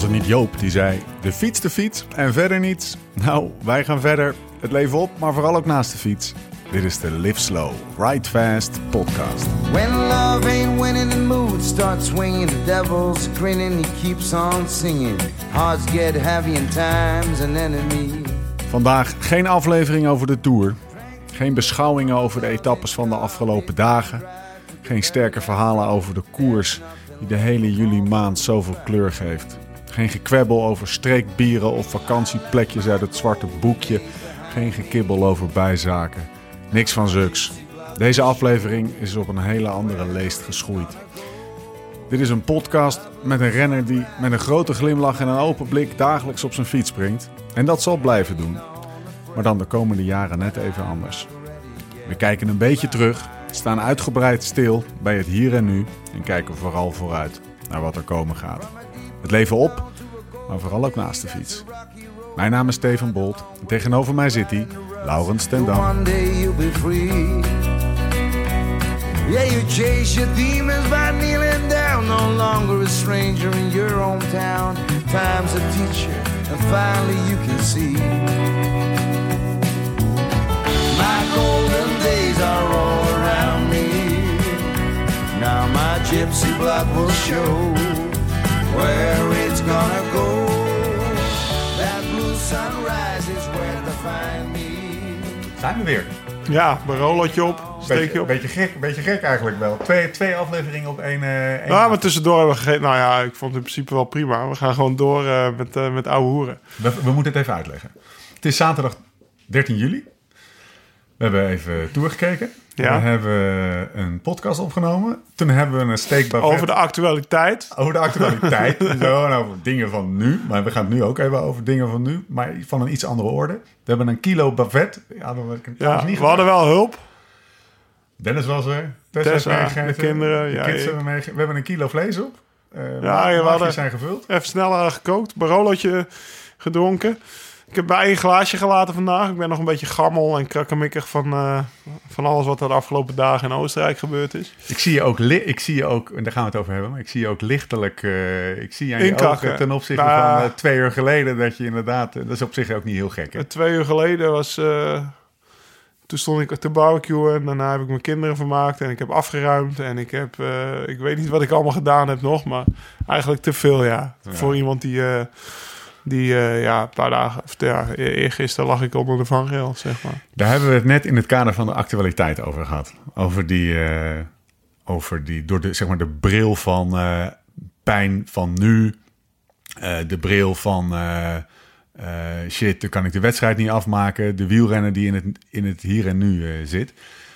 Was het niet Joop die zei: de fiets, de fiets en verder niets? Nou, wij gaan verder. Het leven op, maar vooral ook naast de fiets. Dit is de Live Slow, Ride Fast podcast. When love ain't winning, the mood starts swinging. The devil's grinning, he keeps on singing. Hearts get heavy and time's an enemy. Vandaag geen aflevering over de Tour. Geen beschouwingen over de etappes van de afgelopen dagen. Geen sterke verhalen over de koers die de hele juli maand zoveel kleur geeft. Geen gekwebbel over streekbieren of vakantieplekjes uit het zwarte boekje. Geen gekibbel over bijzaken. Niks van zuks. Deze aflevering is op een hele andere leest geschoeid. Dit is een podcast met een renner die met een grote glimlach en een open blik dagelijks op zijn fiets springt. En dat zal blijven doen. Maar dan de komende jaren net even anders. We kijken een beetje terug, staan uitgebreid stil bij het hier en nu en kijken vooral vooruit naar wat er komen gaat. Het leven op, maar vooral ook naast de fiets. Mijn naam is Steven Bolt en tegenover mij zit hij, Laurens ten Dam. Yeah, you chase your demons by kneeling down. No longer a stranger in your hometown. Time's a teacher, and finally you can see. My golden days are all around me. Now my gypsy blood will show where it's gonna go. That blue sunrise is where to find me. Zijn we weer. Ja, een rolotje op, steek Beetje, je op. beetje gek, beetje gek eigenlijk wel. Twee, twee afleveringen op één. eh, één Ja, maar tussendoor hebben we gegeten. Nou ja, ik vond het in principe wel prima. We gaan gewoon door eh, met, eh, met ouwe hoeren. we, we moeten het even uitleggen. Het is zaterdag 13 juli. We hebben even toegekeken. Ja. We hebben een podcast opgenomen. Toen hebben we een steekbar Over de actualiteit. over de actualiteit. zo, en over dingen van nu. Maar we gaan het nu ook even over dingen van nu. Maar van een iets andere orde. We hebben een kilo bavet. Ja, dat ik Ja, niet we hadden wel hulp. Dennis was er. Tessa, meegegeten. de kinderen, De ja, kids hebben meege- We hebben een kilo vlees op. Eh Ja, we hadden- zijn gevuld. Even sneller gekookt. Barolootje gedronken. Ik heb bij één glaasje gelaten vandaag. Ik ben nog een beetje gammel en krakkemikkig van, eh, van alles wat er de afgelopen dagen in Oostenrijk gebeurd is. Ik zie je ook, ik zie je ook, en daar gaan we het over hebben, maar ik zie je ook lichtelijk, eh, ik zie je aan je ogen ten opzichte Nou, van eh, twee uur geleden dat je inderdaad, dat is op zich ook niet heel gek. Hè? Twee uur geleden was. toen stond ik te barbecuen en daarna heb ik mijn kinderen vermaakt en ik heb afgeruimd en ik heb. ik weet niet wat ik allemaal gedaan heb nog, maar eigenlijk te veel, ja. Ja. Voor iemand die. Die eh, ja, een paar dagen. Of, ja, e- eergisteren lag ik onder de vangrail, zeg maar. Daar hebben we het net in het kader van de actualiteit over gehad. Over die, eh, over die door de, zeg maar, de bril van eh, pijn van nu, de bril van shit, dan kan ik de wedstrijd niet afmaken, de wielrenner die in het, in het hier en nu zit.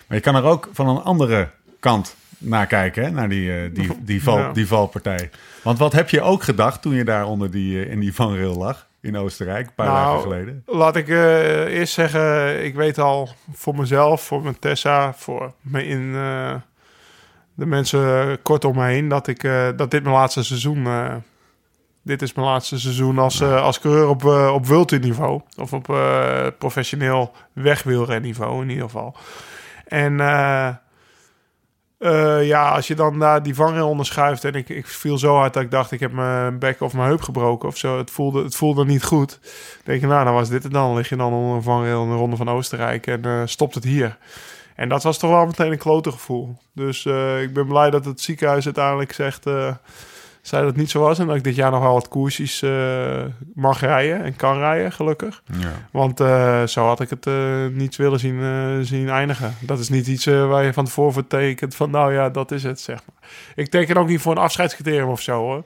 Maar je kan er ook van een andere kant naar kijken, hè, naar die, eh, die, die, val, Ja. die valpartij. Want wat heb je ook gedacht toen je daar onder die, eh, in die vangrail lag in Oostenrijk, een paar Nou, dagen geleden? Laat ik eh, eerst zeggen, ik weet al voor mezelf, voor mijn Tessa, voor me in de mensen kort om me heen, dat, ik, dat dit mijn laatste seizoen dit is mijn laatste seizoen als, als coureur op, op Vultu-niveau. Of op professioneel wegwielrenniveau in ieder geval. En eh, eh, ja, als je dan daar die vangrail onderschuift... en ik, ik viel zo hard dat ik dacht... ik heb mijn bek of mijn heup gebroken of zo. Het voelde, het voelde niet goed. Dan denk je, nou, dan was dit het dan. Lig je dan onder een vangrail in de Ronde van Oostenrijk... en eh, stopt het hier. En dat was toch wel meteen een klote gevoel. Dus uh, ik ben blij dat het ziekenhuis uiteindelijk zegt... Zei dat het niet zo was. En dat ik dit jaar nog wel wat koersjes uh, mag rijden en kan rijden, gelukkig. Ja. Want uh, zo had ik het uh, niet willen zien, zien eindigen. Dat is niet iets waar je van tevoren voor tekent van... nou ja, dat is het, zeg maar. Ik teken ook niet voor een afscheidscriterium of zo, hoor.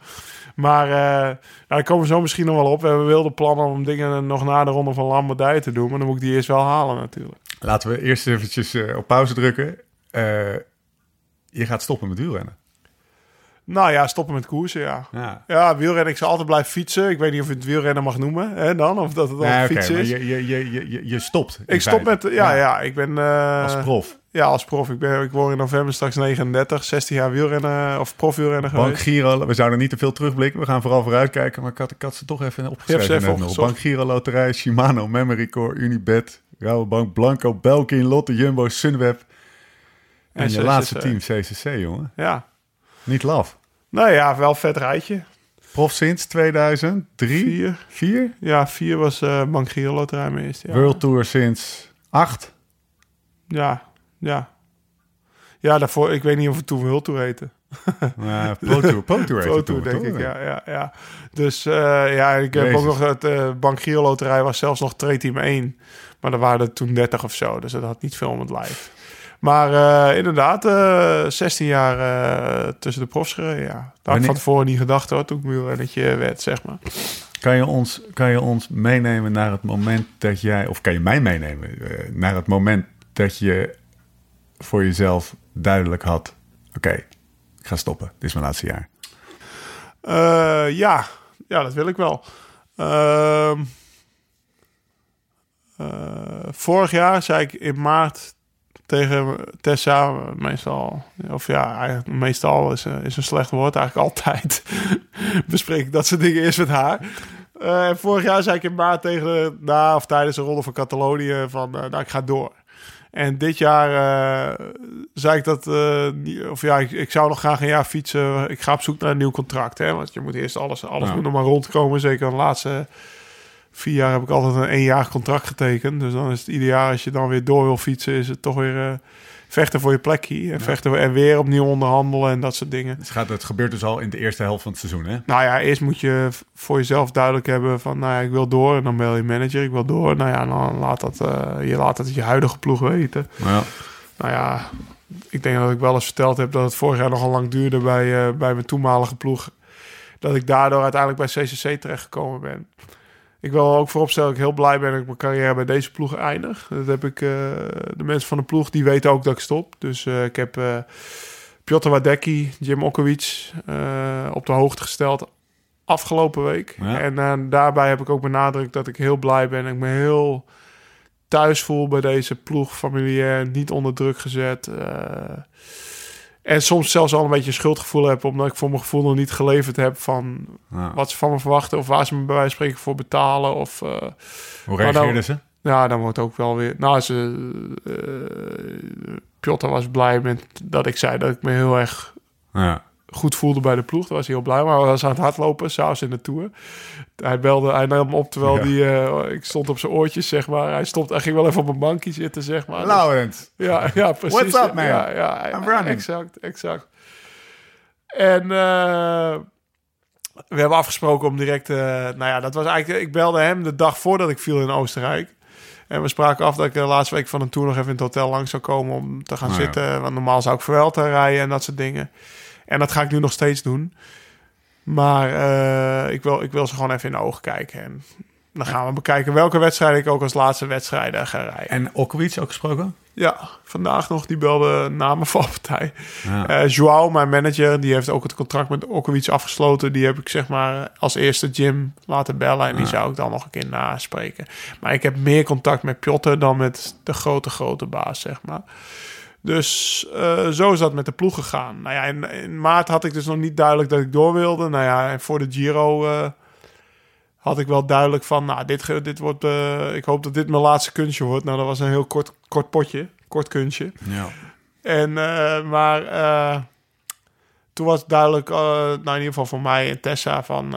Maar nou, daar komen we zo misschien nog wel op. We hebben wilde plannen om dingen nog na de ronde van Lombardije te doen. Maar dan moet ik die eerst wel halen natuurlijk. Laten we eerst eventjes op pauze drukken. Je gaat stoppen met wielrennen. Nou ja, stoppen met koersen, ja. Ja, ja wielrennen, ik zal altijd blijven fietsen. Ik weet niet of je het wielrennen mag noemen, hè, dan. Of dat het al nee, fiets okay, is. Je, je, je, je, je stopt. Ik stop met, ja, ja, ja ik ben... Uh, als prof. Ja, als prof. Ik, ben, ik word in november straks 39, 16 jaar wielrennen of profwielrennen Bank geweest. Giro, we zouden niet te veel terugblikken. We gaan vooral vooruitkijken. Maar ik had, ik had ze toch even opgeschreven. Ze even nog. Bank Giro Loterij, Shimano, Memory Core, Unibet, Rabobank, Blanco, Belkin, Lotte, Jumbo, Sunweb. En, en je laatste team CCC, jongen. Ja. Niet laf. Nou ja, wel vet rijtje. prof sinds 2003? Vier. Vier? Ja, vier was eh Bank Giro Loterij mijn eerste jaar. World Tour sinds acht? Ja, ja. Ja, daarvoor, ik weet niet of het toen World Tour heette. Uh, Pro Tour, Pro Tour, Pro Tour, denk ik, ja, ja, ja. Dus eh, ja, ik heb Jezus. ook nog het eh Bank Giro Loterij was zelfs nog Team 1. Maar er waren er toen 30 of zo, dus dat had niet veel om het lijf. Maar eh, inderdaad, eh 16 jaar eh, tussen de profs gereden, ja. Daar had ik van tevoren niet gedacht hoor, toen ik wielrennetje werd, zeg maar. Kan je, ons, kan je ons meenemen naar het moment dat jij, of kan je mij meenemen naar het moment dat je voor jezelf duidelijk had: oké, ik ga stoppen. Dit is mijn laatste jaar. Ja. ja, dat wil ik wel. Ehm, eh, vorig jaar zei ik in maart tegen Tessa, meestal, of ja, eigenlijk meestal is, een- is een slecht woord, eigenlijk altijd bespreek ik dat soort dingen eerst met haar. Eh, vorig jaar zei ik in maart tegen de, na of tijdens de ronde van Catalonië van, eh, nou, ik ga door. En dit jaar eh, zei ik dat, eh, of ja, ik, ik zou nog graag een jaar fietsen. Ik ga op zoek naar een nieuw contract, hè, want je moet eerst alles, alles Ja. moet nog maar rondkomen. Zeker de laatste vier jaar heb ik altijd een eenjarig contract getekend. Dus dan is het ieder jaar als je dan weer door wil fietsen, is het toch weer eh, vechten voor je plekje. En vechten en weer opnieuw onderhandelen en dat soort dingen. Het, gaat, het gebeurt dus al in de eerste helft van het seizoen, hè? Nou ja, eerst moet je voor jezelf duidelijk hebben van, nou ja, ik wil door. En dan bel je manager, ik wil door. Nou ja, dan laat dat, eh, je laat dat je huidige ploeg weten. Ja. Nou ja, ik denk dat ik wel eens verteld heb dat het vorig jaar nogal lang duurde bij, eh, bij mijn toenmalige ploeg. Dat ik daardoor uiteindelijk bij CCC terechtgekomen ben. Ik wil ook vooropstellen dat ik heel blij ben dat ik mijn carrière bij deze ploeg eindig. Dat heb ik, eh, de mensen van de ploeg, die weten ook dat ik stop. Dus eh, ik heb eh Piotr Wadecki, Jim Okowicz op de hoogte gesteld afgelopen week. Ja. En daarbij heb ik ook benadrukt dat ik heel blij ben. Ik me heel thuis voel bij deze ploeg, familiair, niet onder druk gezet. En soms zelfs al een beetje schuldgevoel heb, omdat ik voor mijn gevoel nog niet geleverd heb van wat ze van me verwachten of waar ze me bij wijze van spreken voor betalen. Of eh, Hoe reageerden dan- ze? ja, dan wordt ook wel weer. Nou, ze, Piotr was blij met dat ik zei dat ik me heel erg Ja. Goed voelde bij de ploeg. Daar was hij heel blij. Maar hij was aan het hardlopen, s'avonds in de Tour. Hij belde, hij nam me op terwijl Ja. die, eh, ik stond op zijn oortjes, zeg maar. Hij, stond, hij ging wel even op een bankje zitten, zeg maar. Dus- Laurens. ja, ja, precies. What's up, man? Ja, ja, I'm running. Exact, exact. En eh, we hebben afgesproken om direct... eh, nou ja, dat was eigenlijk... Ik belde hem de dag voordat ik viel in Oostenrijk. En we spraken af dat ik de laatste week van een tour nog even in het hotel langs zou komen om te gaan Nou zitten. Want normaal zou ik Vuelta rijden en dat soort dingen. En dat ga ik nu nog steeds doen. Maar eh, ik, wil, ik wil ze gewoon even in de ogen kijken. En dan gaan we bekijken welke wedstrijden ik ook als laatste wedstrijden ga rijden. En Okowicz ook gesproken? Ja, vandaag nog, die belde na mijn valpartij. Ja. Eh Joao, mijn manager, die heeft ook het contract met Okowicz afgesloten. Die heb ik zeg maar als eerste Jim laten bellen. En die zou ik dan nog een keer naspreken. Maar ik heb meer contact met Piotr dan met de grote, grote baas, zeg maar. Dus eh, zo is dat met de ploeg gegaan. Nou ja, in, in maart had ik dus nog niet duidelijk dat ik door wilde. Nou ja, en voor de Giro eh, had ik wel duidelijk van... Nou, dit, dit wordt... eh, ik hoop dat dit mijn laatste kunstje wordt. Nou, dat was een heel kort, kort potje. Kort kunstje. ja. En, maar toen was duidelijk, nou in ieder geval voor mij en Tessa, van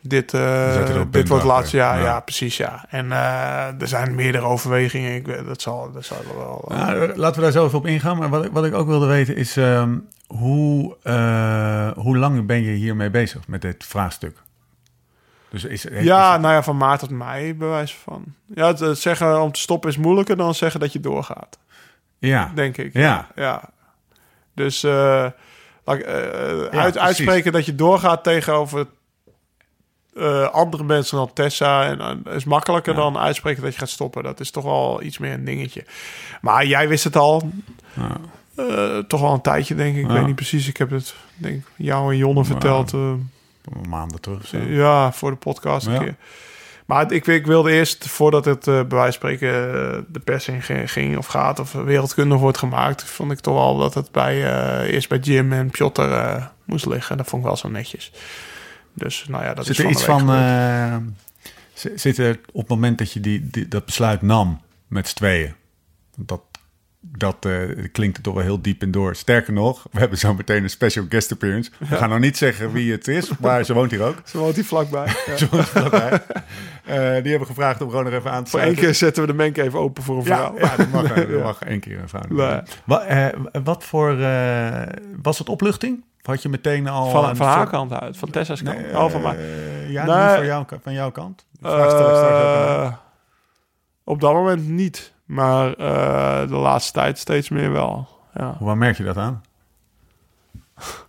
dit, eh, dit wordt het laatste jaar. Ja. Ja. precies, ja. En eh, er zijn meerdere overwegingen. Ik, weet- dat, zal, dat zal wel... Nou, laten we daar zo even op ingaan. Maar wat ik, wat ik ook wilde weten is... ehm, hoe, eh, hoe lang ben je hiermee bezig met dit vraagstuk? Dus is, is ja, het- nou ja, van maart tot mei, bewijs van. Ja, het, het zeggen om te stoppen is moeilijker dan zeggen dat je doorgaat, ja. denk ik. Ja. Ja. Dus uit, uitspreken dat je doorgaat tegenover eh, andere mensen dan Tessa en, is makkelijker dan uitspreken dat je gaat stoppen. Dat is toch wel iets meer een dingetje. Maar jij wist het al. Ja. Eh, toch wel een tijdje, denk ik. Ik Ja. weet niet precies. Ik heb het, denk jou en Jonne verteld. eh, maanden terug. Zo. ja, voor de podcast een keer. Maar ik, ik wilde eerst, voordat het bij wijze van spreken de pers in ging, of gaat... of wereldkundig wordt gemaakt... vond ik toch wel dat het bij, eerst bij Jim en Piotr moest liggen. Dat vond ik wel zo netjes. Dus nou ja, dat Zit is er iets van... eh, zi- zit er op het moment dat je die, die, dat besluit nam met z'n tweeën... want dat dat eh, klinkt er toch wel heel diep in door. Sterker nog, we hebben zo meteen een special guest appearance. We gaan nog niet zeggen wie het is, maar ze woont hier ook. Zo woont hij vlakbij. Ja. Ze woont vlakbij. Eh, die hebben gevraagd om gewoon nog even aan te Voor één keer zetten we de menk even open voor een vrouw. ja, dat mag, dat Ja. mag één keer een vrouw. Nee. Wat, wat voor... was het opluchting? Had je meteen al... Van, van haar kant uit, van Tessa's kant. Nee, oh, van mij. eh, ja, Nee. niet van, jou, van jouw kant. Eh, op dat moment niet. Maar eh, de laatste tijd steeds meer wel. Ja. Waar merk je dat aan?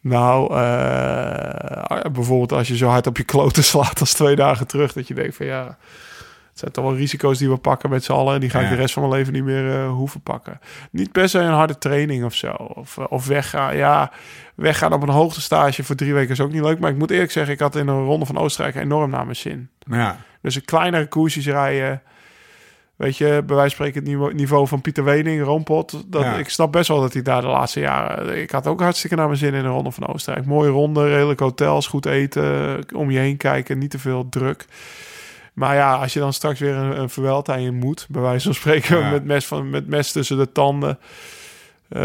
Nou, eh, bijvoorbeeld als je zo hard op je kloten slaat als twee dagen terug. Dat je denkt van ja, het zijn toch wel risico's die we pakken met z'n allen. En die ga ik Ja. de rest van mijn leven niet meer eh, hoeven pakken. Niet per se een harde training of zo. Of, eh, of weggaan. Ja, weggaan op een hoogtestage voor drie weken is ook niet leuk. Maar ik moet eerlijk zeggen, ik had in een ronde van Oostenrijk enorm naar mijn zin. Ja, Dus een kleinere koersjes rijden. Weet je, bij wijze van spreken het niveau, niveau van Pieter Wening, Roompot. Dat, Ja. Ik snap best wel dat hij daar de laatste jaren... Ik had ook hartstikke naar mijn zin in de ronde van Oostenrijk. Mooie ronde, redelijk hotels, goed eten, om je heen kijken, niet te veel druk. Maar ja, als je dan straks weer een, een verweld aan je moet, bij wijze van spreken, Ja. met, mes van, met mes tussen de tanden. eh,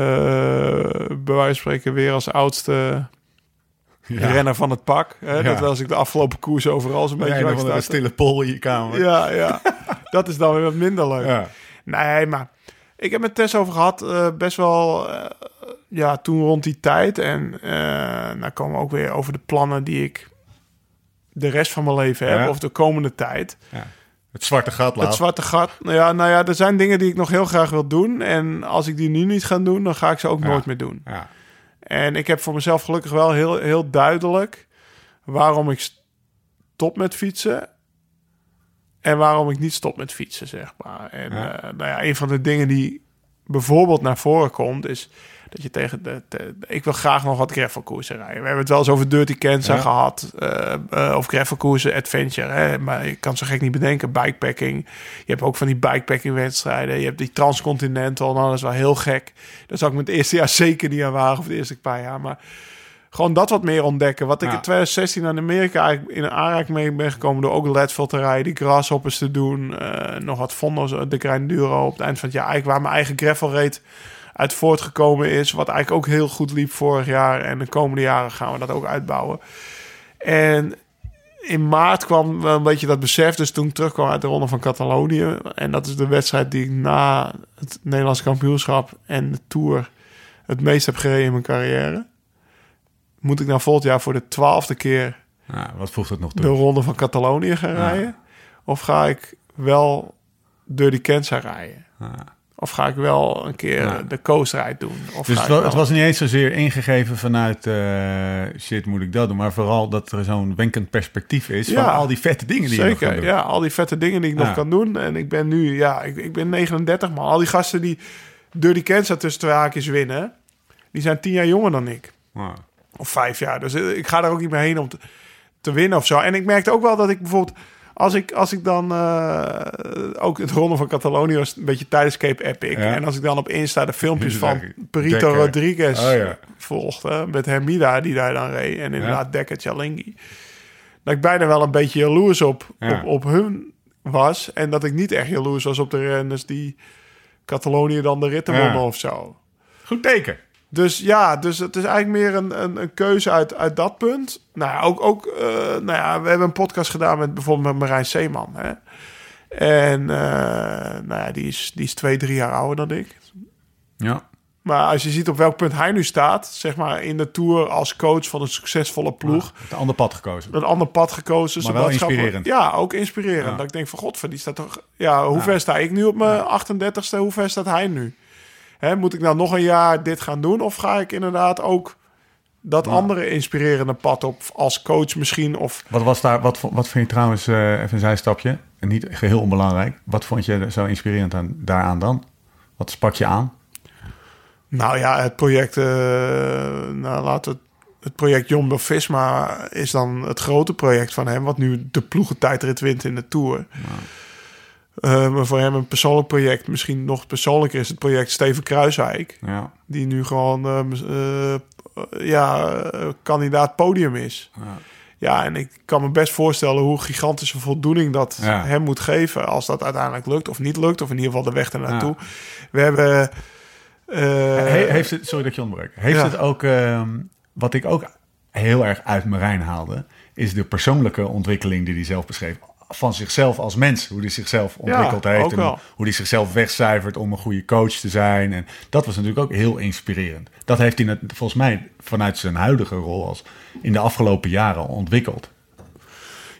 bij wijze van spreken weer als oudste ja. renner van het pak. Hè? Ja. Dat was ik de afgelopen koers overal zo'n beetje wegstarten. een stille pol in je kamer. Ja, ja. dat is dan weer wat minder leuk. Ja. Nee, maar ik heb met Tess over gehad, eh, best wel, eh, ja, toen rond die tijd. En eh nou komen we ook weer over de plannen die ik de rest van mijn leven heb, Ja. of de komende tijd. Ja. Het zwarte gat laat. Het zwarte gat, nou ja, nou ja, er zijn dingen die ik nog heel graag wil doen. En als ik die nu niet ga doen, dan ga ik ze ook nooit meer doen. Ja. En ik heb voor mezelf gelukkig wel heel, heel duidelijk waarom ik stop met fietsen. En waarom ik niet stop met fietsen, zeg maar. En eh, nou ja, een van de dingen die bijvoorbeeld naar voren komt, is dat je tegen de, de- ik wil graag nog wat gravelkoersen rijden. We hebben het wel eens over Dirty Kansas Ja. gehad, eh, eh, of gravelkoersen, adventure. Hè? Maar je kan zo gek niet bedenken, bikepacking. Je hebt ook van die bikepacking wedstrijden. Je hebt die transcontinental, nou dat is wel heel gek. Daar zou ik me het eerste jaar zeker niet aan wagen, of het eerste paar jaar. Maar gewoon dat wat meer ontdekken. Wat ik Ja. in 2016 aan Amerika eigenlijk in een aanraking mee ben gekomen door ook Leadville te rijden, die grasshoppers te doen, eh, nog wat fondos, de Grinduro op het eind van het jaar. Eigenlijk waar mijn eigen gravel reed uit voortgekomen is, wat eigenlijk ook heel goed liep vorig jaar en de komende jaren gaan we dat ook uitbouwen. En in maart kwam wel een beetje dat besef, dus toen ik terugkwam uit de ronde van Catalonië en dat is de wedstrijd die ik na het Nederlands kampioenschap en de Tour het meest heb gereden in mijn carrière. Moet ik nou volgend jaar voor de twaalfde keer Ja, wat voegt het nog toe? de ronde van Catalonië gaan rijden? Of ga ik wel door die Kenza rijden? Ja. Of ga ik wel een keer Ja. de coast ride doen? Of Dus het was, wel- het was niet eens zozeer ingegeven vanuit eh, shit, moet ik dat doen? Maar vooral dat er zo'n wenkend perspectief is van al die vette dingen die je nog kan Zeker, doen. ja. Al die vette dingen die ik nog kan doen. En ik ben nu, ja, ik, ik ben 39 man. Al die gasten die Dirty Kansas tussen twee haakjes winnen... die zijn tien jaar jonger dan ik. Of vijf jaar. Dus eh, ik ga daar ook niet meer heen om te, te winnen of zo. En ik merkte ook wel dat ik bijvoorbeeld... Als ik, als ik dan eh, ook het ronde van Catalonië was een beetje tijdens Cape Epic. Ja. En als ik dan op Insta de filmpjes van Perito Dekker. Rodriguez Oh ja. volgde. Met Hermida die daar dan reed. En inderdaad Dekker Chalingi. Dat ik bijna wel een beetje jaloers op, Ja. op, op hun was. En dat ik niet echt jaloers was op de renners die Catalonië dan de ritten Ja. wonnen of zo. Goed teken. Dus ja, dus het is eigenlijk meer een, een, een keuze uit, uit dat punt. Nou ja, ook, ook eh, nou ja, we hebben een podcast gedaan met bijvoorbeeld met Marijn Zeeman. Hè? En eh, nou ja, die is, die is twee, drie jaar ouder dan ik. Ja. Maar als je ziet op welk punt hij nu staat, zeg maar in de Tour als coach van een succesvolle ploeg. Het ander pad gekozen. Een ander pad gekozen. Maar wel inspirerend. Ja, ook inspirerend. Ja. Dat ik denk van, god, die staat toch... Ja, hoe ver sta ik nu op mijn 38ste? Hoe ver staat hij nu? Hè, moet ik nou nog een jaar dit gaan doen? Of ga ik inderdaad ook dat andere inspirerende pad op als coach misschien? Of Wat was daar, wat, wat vind je trouwens, eh, even een zijstapje, en niet geheel onbelangrijk. Wat vond je zo inspirerend aan, daaraan dan? Wat sprak je aan? Nou ja, het project, eh, nou laten we het, het project Jumbo Visma is dan het grote project van hem, wat nu de ploegentijdrit wint in de Tour. Eh, maar voor hem een persoonlijk project, misschien nog persoonlijker is het project Steven Kruiswijk, Ja. die nu gewoon eh, eh, ja, eh, kandidaat podium is. Ja. Ja, en ik kan me best voorstellen hoe gigantische voldoening dat Ja. hem moet geven als dat uiteindelijk lukt of niet lukt, of in ieder geval de weg ernaartoe. We hebben. eh, He- heeft het, sorry dat je onderbreekt. Heeft het ook, ehm, wat ik ook heel erg uit Marijn haalde, is de persoonlijke ontwikkeling die hij zelf beschreef. Van zichzelf als mens, hoe hij zichzelf ontwikkeld heeft. En wel. hoe hij zichzelf wegcijfert om een goede coach te zijn. En dat was natuurlijk ook heel inspirerend. Dat heeft hij net, volgens mij vanuit zijn huidige rol als in de afgelopen jaren ontwikkeld.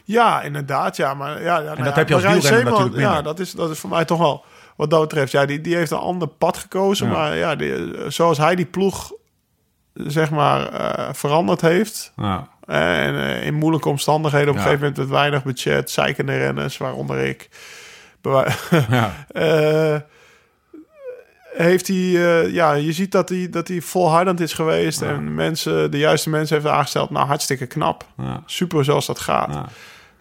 Ja, inderdaad. Ja, maar ja, ja, nou dat ja, heb je als wielrenner Zeeman, natuurlijk minder. Ja, dat is, dat is voor mij toch wel wat dat betreft. Ja, die, die heeft een ander pad gekozen. Ja. Maar ja, die, zoals hij die ploeg zeg maar eh, veranderd heeft. Eh, en eh, in moeilijke omstandigheden op een gegeven moment met weinig budget, zeikende renners, waaronder ik. Ja, Eh, heeft hij, eh, ja, je ziet dat hij, dat hij volhardend is geweest en mensen, de juiste mensen heeft aangesteld. Nou, hartstikke knap. ja, Super zoals dat gaat. ja.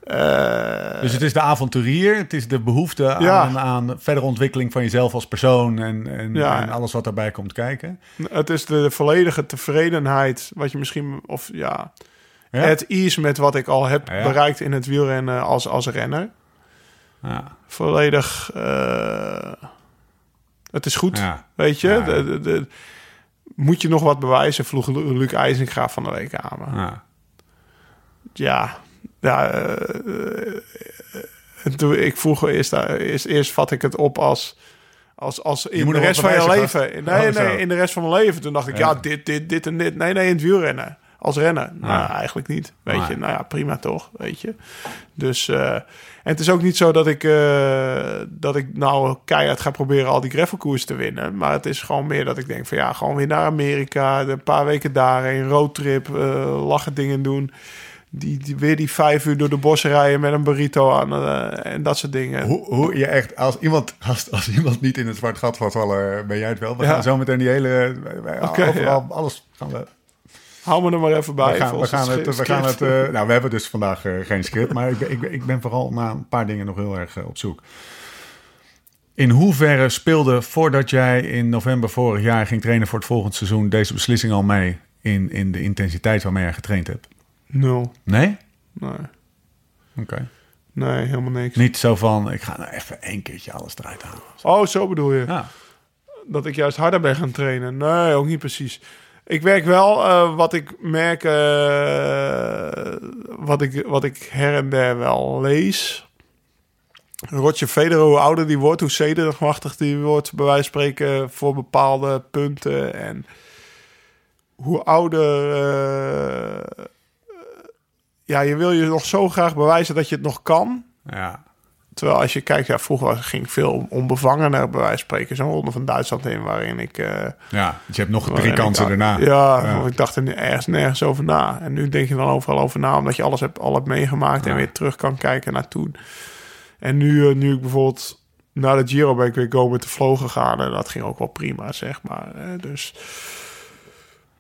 Eh, Dus het is de avonturier, het is de behoefte aan, aan verdere ontwikkeling van jezelf als persoon en, en, en alles wat daarbij komt kijken. Het is de volledige tevredenheid, wat je misschien, of ja, Ja. het ease met wat ik al heb Ja. bereikt in het wielrennen als, als renner. Ja, Volledig, eh, het is goed, weet je. De, de, de- moet je nog wat bewijzen, vroeg Lu- Luc IJzinga van de week aan ja. Ja, eh, eh, ik vroeg eerst, eerst, eerst vat ik het op als... Als, als in de rest van je leven. Nee, Oh, nee, in de rest van mijn leven. Toen dacht ik, ja, Ja. dit, dit, dit en dit. Nee, nee, in het wielrennen. Als renner. Nou, Ja. eigenlijk niet. Weet je, nou ja, prima toch, weet je. Dus, eh, en het is ook niet zo dat ik, eh, dat ik nou keihard ga proberen al die gravelkoers te winnen. Maar het is gewoon meer dat ik denk van ja, gewoon weer naar Amerika. Een paar weken daarheen, roadtrip, eh lachen dingen doen. Die, die, weer die vijf uur door de bossen rijden met een burrito aan en dat soort dingen. Hoe, hoe je echt, als iemand, als, als iemand niet in het zwart gat valt vallen, ben jij het wel. We Ja. gaan zo meteen die hele, overal, alles gaan we... Hou me er maar even bij. We gaan, we gaan het, we gaan het eh, nou, we hebben dus vandaag eh, geen script, maar ik ben, ik, ben, ik ben vooral naar een paar dingen nog heel erg eh, op zoek. In hoeverre speelde voordat jij in november vorig jaar ging trainen voor het volgende seizoen deze beslissing al mee in, in de intensiteit waarmee je getraind hebt? Nul. Nee? Nee. Oké. nee, helemaal niks. Niet zo van, ik ga nou even één keertje alles eruit halen. Oh, zo bedoel je. Ja. dat ik juist harder ben gaan trainen. Nee, ook niet precies. Ik werk wel, eh, wat ik merk, eh, wat, ik, wat ik her en der wel lees. Roger Federer, hoe ouder die wordt, hoe zedenachtig die wordt, bij wijze van spreken, voor bepaalde punten. En hoe ouder... eh, ja, je wil je nog zo graag bewijzen dat je het nog kan. ja. Terwijl als je kijkt, ja, vroeger ging ik veel onbevangener, bij wijze van spreken, zo'n ronde van Duitsland in, waarin ik... eh, Ja, dus je hebt nog drie kansen ik, daarna. Ja, ik dacht er nu ergens nergens over na. En nu denk je dan overal over na, omdat je alles hebt, al hebt meegemaakt en weer terug kan kijken naar toen. En nu, eh, nu ik bijvoorbeeld naar de Giro ben ik weer go met de flow gegaan en dat ging ook wel prima, zeg maar. Dus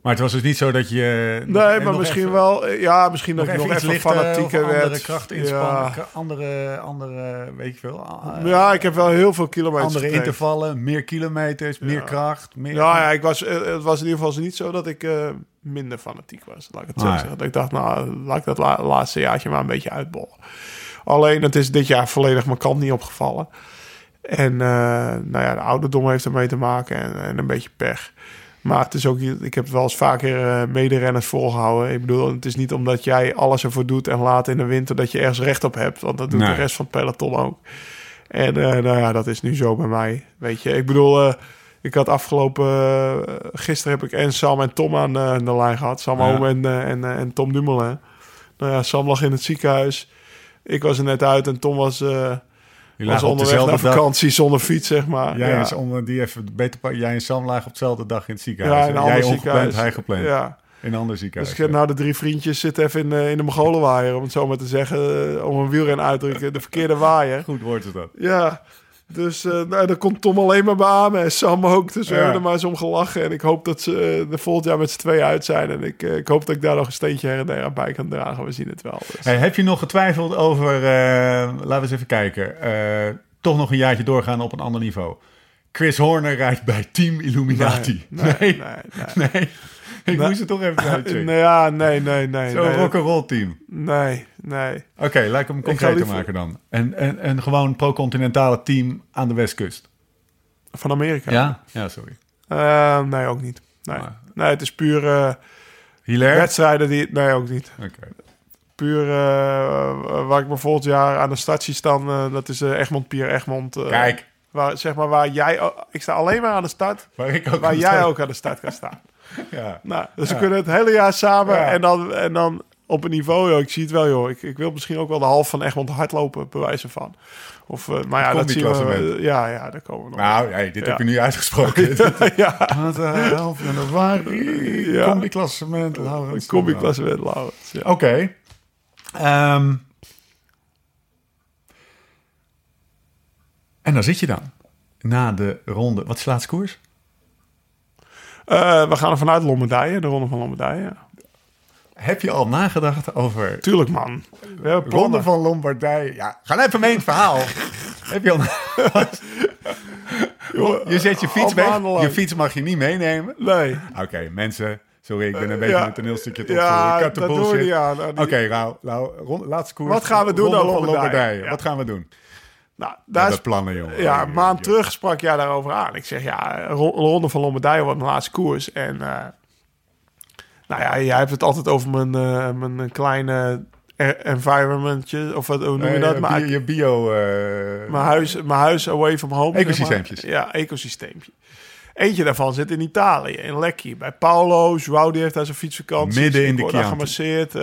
Maar het was dus niet zo dat je... nee, maar misschien even- wel, eh, ja, misschien Nog dat ik even nog iets even lichter fanatieker of andere werd. krachtinspanning, Ja. andere, andere, weet je veel, eh, ja, ik heb wel heel veel kilometers andere getraind. intervallen, meer kilometers, meer kracht, meer... Ja, ja, ik was, eh, het was in ieder geval niet zo dat ik minder fanatiek was. Laat ik het zo zeggen. Dat ik dacht, nou, laat ik dat la- laatste jaartje maar een beetje uitbollen. Alleen, het is dit jaar volledig mijn kant niet opgevallen. En nou ja, de ouderdom heeft ermee te maken en, en een beetje pech. Maar het is ook, ik heb wel eens vaker eh mederenners volgehouden. Ik bedoel, het is niet omdat jij alles ervoor doet en laat in de winter dat je ergens recht op hebt. Want dat doet Nee. de rest van het peloton ook. En eh, nou ja, dat is nu zo bij mij. Weet je, ik bedoel, eh, ik had afgelopen... gisteren heb ik en Sam en Tom aan de lijn gehad. Sam Ja. Oom en, en, en Tom Dumoulin. Nou ja, Sam lag in het ziekenhuis. Ik was er net uit en Tom was, eh Die was lagen op onderweg dezelfde naar dag. vakantie zonder fiets, zeg maar. Jij, ja. is onder, die even beter, jij en Sam lagen op dezelfde dag in het ziekenhuis. ja, in een jij ongepland, hij gepland. Ja. In een ander Dus ziekenhuis. ik heb nou de drie vriendjes zitten even in, eh, in de Mongolenwaaier, om het zo maar te zeggen. eh, om een wielren uitdrukken, de verkeerde waaier. Goed woord is dat. Ja, dus eh nou, daar komt Tom alleen maar beamen en Sam ook. Dus we Ja. hebben er maar eens om gelachen. En ik hoop dat ze eh, er volgend jaar met z'n tweeën uit zijn. En ik, eh, ik hoop dat ik daar nog een steentje her en der aan bij kan dragen. We zien het wel. Dus. Hey, heb je nog getwijfeld over, laten we eens even kijken, toch nog een jaartje doorgaan op een ander niveau? Chris Horner rijdt bij Team Illuminati. Nee, nee, nee, nee. Nee. Ik moest het toch even uitchecken. Ja, nee, nee, nee. Zo'n nee, rock'n'roll team. nee, nee. Oké, lijkt hem concreter maken dan. En, en, en gewoon pro-continentale team aan de westkust. Van Amerika? Ja? Ja, sorry. Eh, nee, ook niet. Nee, Maar- nee het is puur eh, Hilaire? wedstrijden die... Nee, ook niet. Oké. Puur eh, waar ik me volgend jaar aan de start zie staan, eh, dat is eh, Egmond, Pier Egmond. eh, Kijk, Waar, zeg maar waar jij... Ik sta alleen maar aan de start, waar ik ook waar jij ook aan de start kan staan. Ja. Nou, dus we kunnen het hele jaar samen Ja. en, dan, en dan op een niveau, joh, ik zie het wel, joh. Ik, ik wil misschien ook wel de half van Egmond hardlopen, bewijzen van. Of, eh, maar ja, dat zien we. Combi-klassement. eh, ja, ja, daar komen we nog. Nou, hey, dit Ja. heb je nu uitgesproken. ja, Wat de helft januari. Ja. Combi-klassement. Laurens. combi-klasse met Laurens. Ja. Oké. Ehm. en dan zit je dan. Na de ronde. Wat is de laatste koers? Eh, we gaan er vanuit Lombardije, de ronde van Lombardije. Heb je al nagedacht over Tuurlijk, man. We Ronde van Lombardije? Ja, ga even mee in het verhaal. Heb je al... je zet je fiets al weg. Je fiets mag je niet meenemen. Nee. Oké, mensen. Sorry, ik ben een beetje Ja. een toneelstukje opvoeren. Ja, Cut the bullshit. Nou, Oké, Lau, rond- laatste koers. Wat gaan we doen Ronde van Lombardije? Ja. Wat gaan we doen? Nou, daar dat is plannen, jongen. Ja, een maand terug sprak jij daarover aan. Ik zeg, ja, ro- Ronde van Lombardije wordt mijn laatste koers. En uh, nou ja, jij hebt het altijd over mijn, uh, mijn kleine environmentje. Of wat, hoe noem je Uh, dat? Maar, je bio... Mijn, huis, mijn huis away from home. Ecosysteempjes. Zeg maar. Ja, ecosysteempje. Eentje daarvan zit in Italië, in Lecce. Bij Paolo, Joao die heeft daar zijn fietsvakantie. Midden in de Chianti. gemasseerd.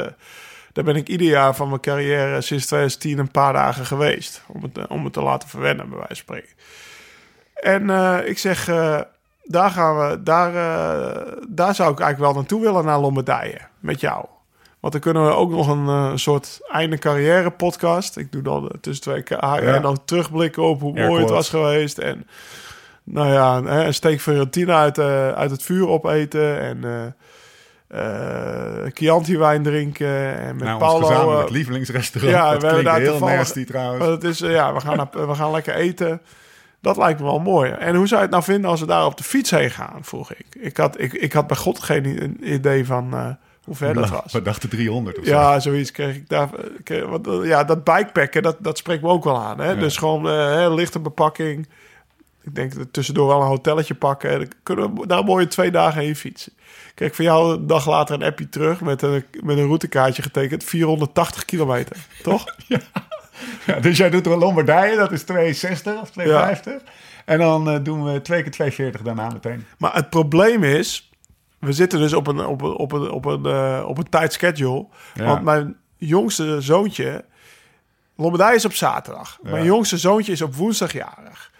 Daar ben ik ieder jaar van mijn carrière sinds 2010 een paar dagen geweest. Om het, om het te laten verwennen, bij wijze van spreken. En uh, ik zeg, uh, daar, gaan we, daar, uh, daar zou ik eigenlijk wel naartoe willen, naar Lombardije. Met jou. Want dan kunnen we ook nog een soort einde carrière podcast. Ik doe dan tussen twee ja. en dan terugblikken op hoe mooi het was geweest. En nou ja, een steek Fiorentina uit, uit het vuur opeten. En uh, Chianti wijn drinken. En met nou, Paolo. Ons het lievelingsrestaurant. Ja, dat we hebben daar heel toevallig, nasty trouwens. Het is, ja, we gaan, we gaan lekker eten. Dat lijkt me wel mooi. En hoe zou je het nou vinden als we daar op de fiets heen gaan, vroeg ik. Ik had, ik, ik had bij God geen idee van uh, hoe ver dat was. We dachten 300 of Ja, zo. zoiets kreeg ik daar. Kreeg, want, ja, dat bikepacken, dat, dat spreekt me ook wel aan. Hè? Ja. Dus gewoon uh, lichte bepakking. Ik denk tussendoor wel een hotelletje pakken. Dan kunnen we daar mooi twee dagen heen fietsen. Kreeg van jou een dag later een appje terug met een, met een routekaartje getekend. 480 kilometer, toch? Ja. Ja, dus jij doet een Lombardije, dat is 260 of 250. Ja. En dan uh, doen we twee keer 240 daarna meteen. Maar het probleem is, we zitten dus op een, op een, op een, op een, uh, op een tight schedule. Ja. Want mijn jongste zoontje, Lombardije is op zaterdag. Mijn jongste zoontje is op woensdag jarig.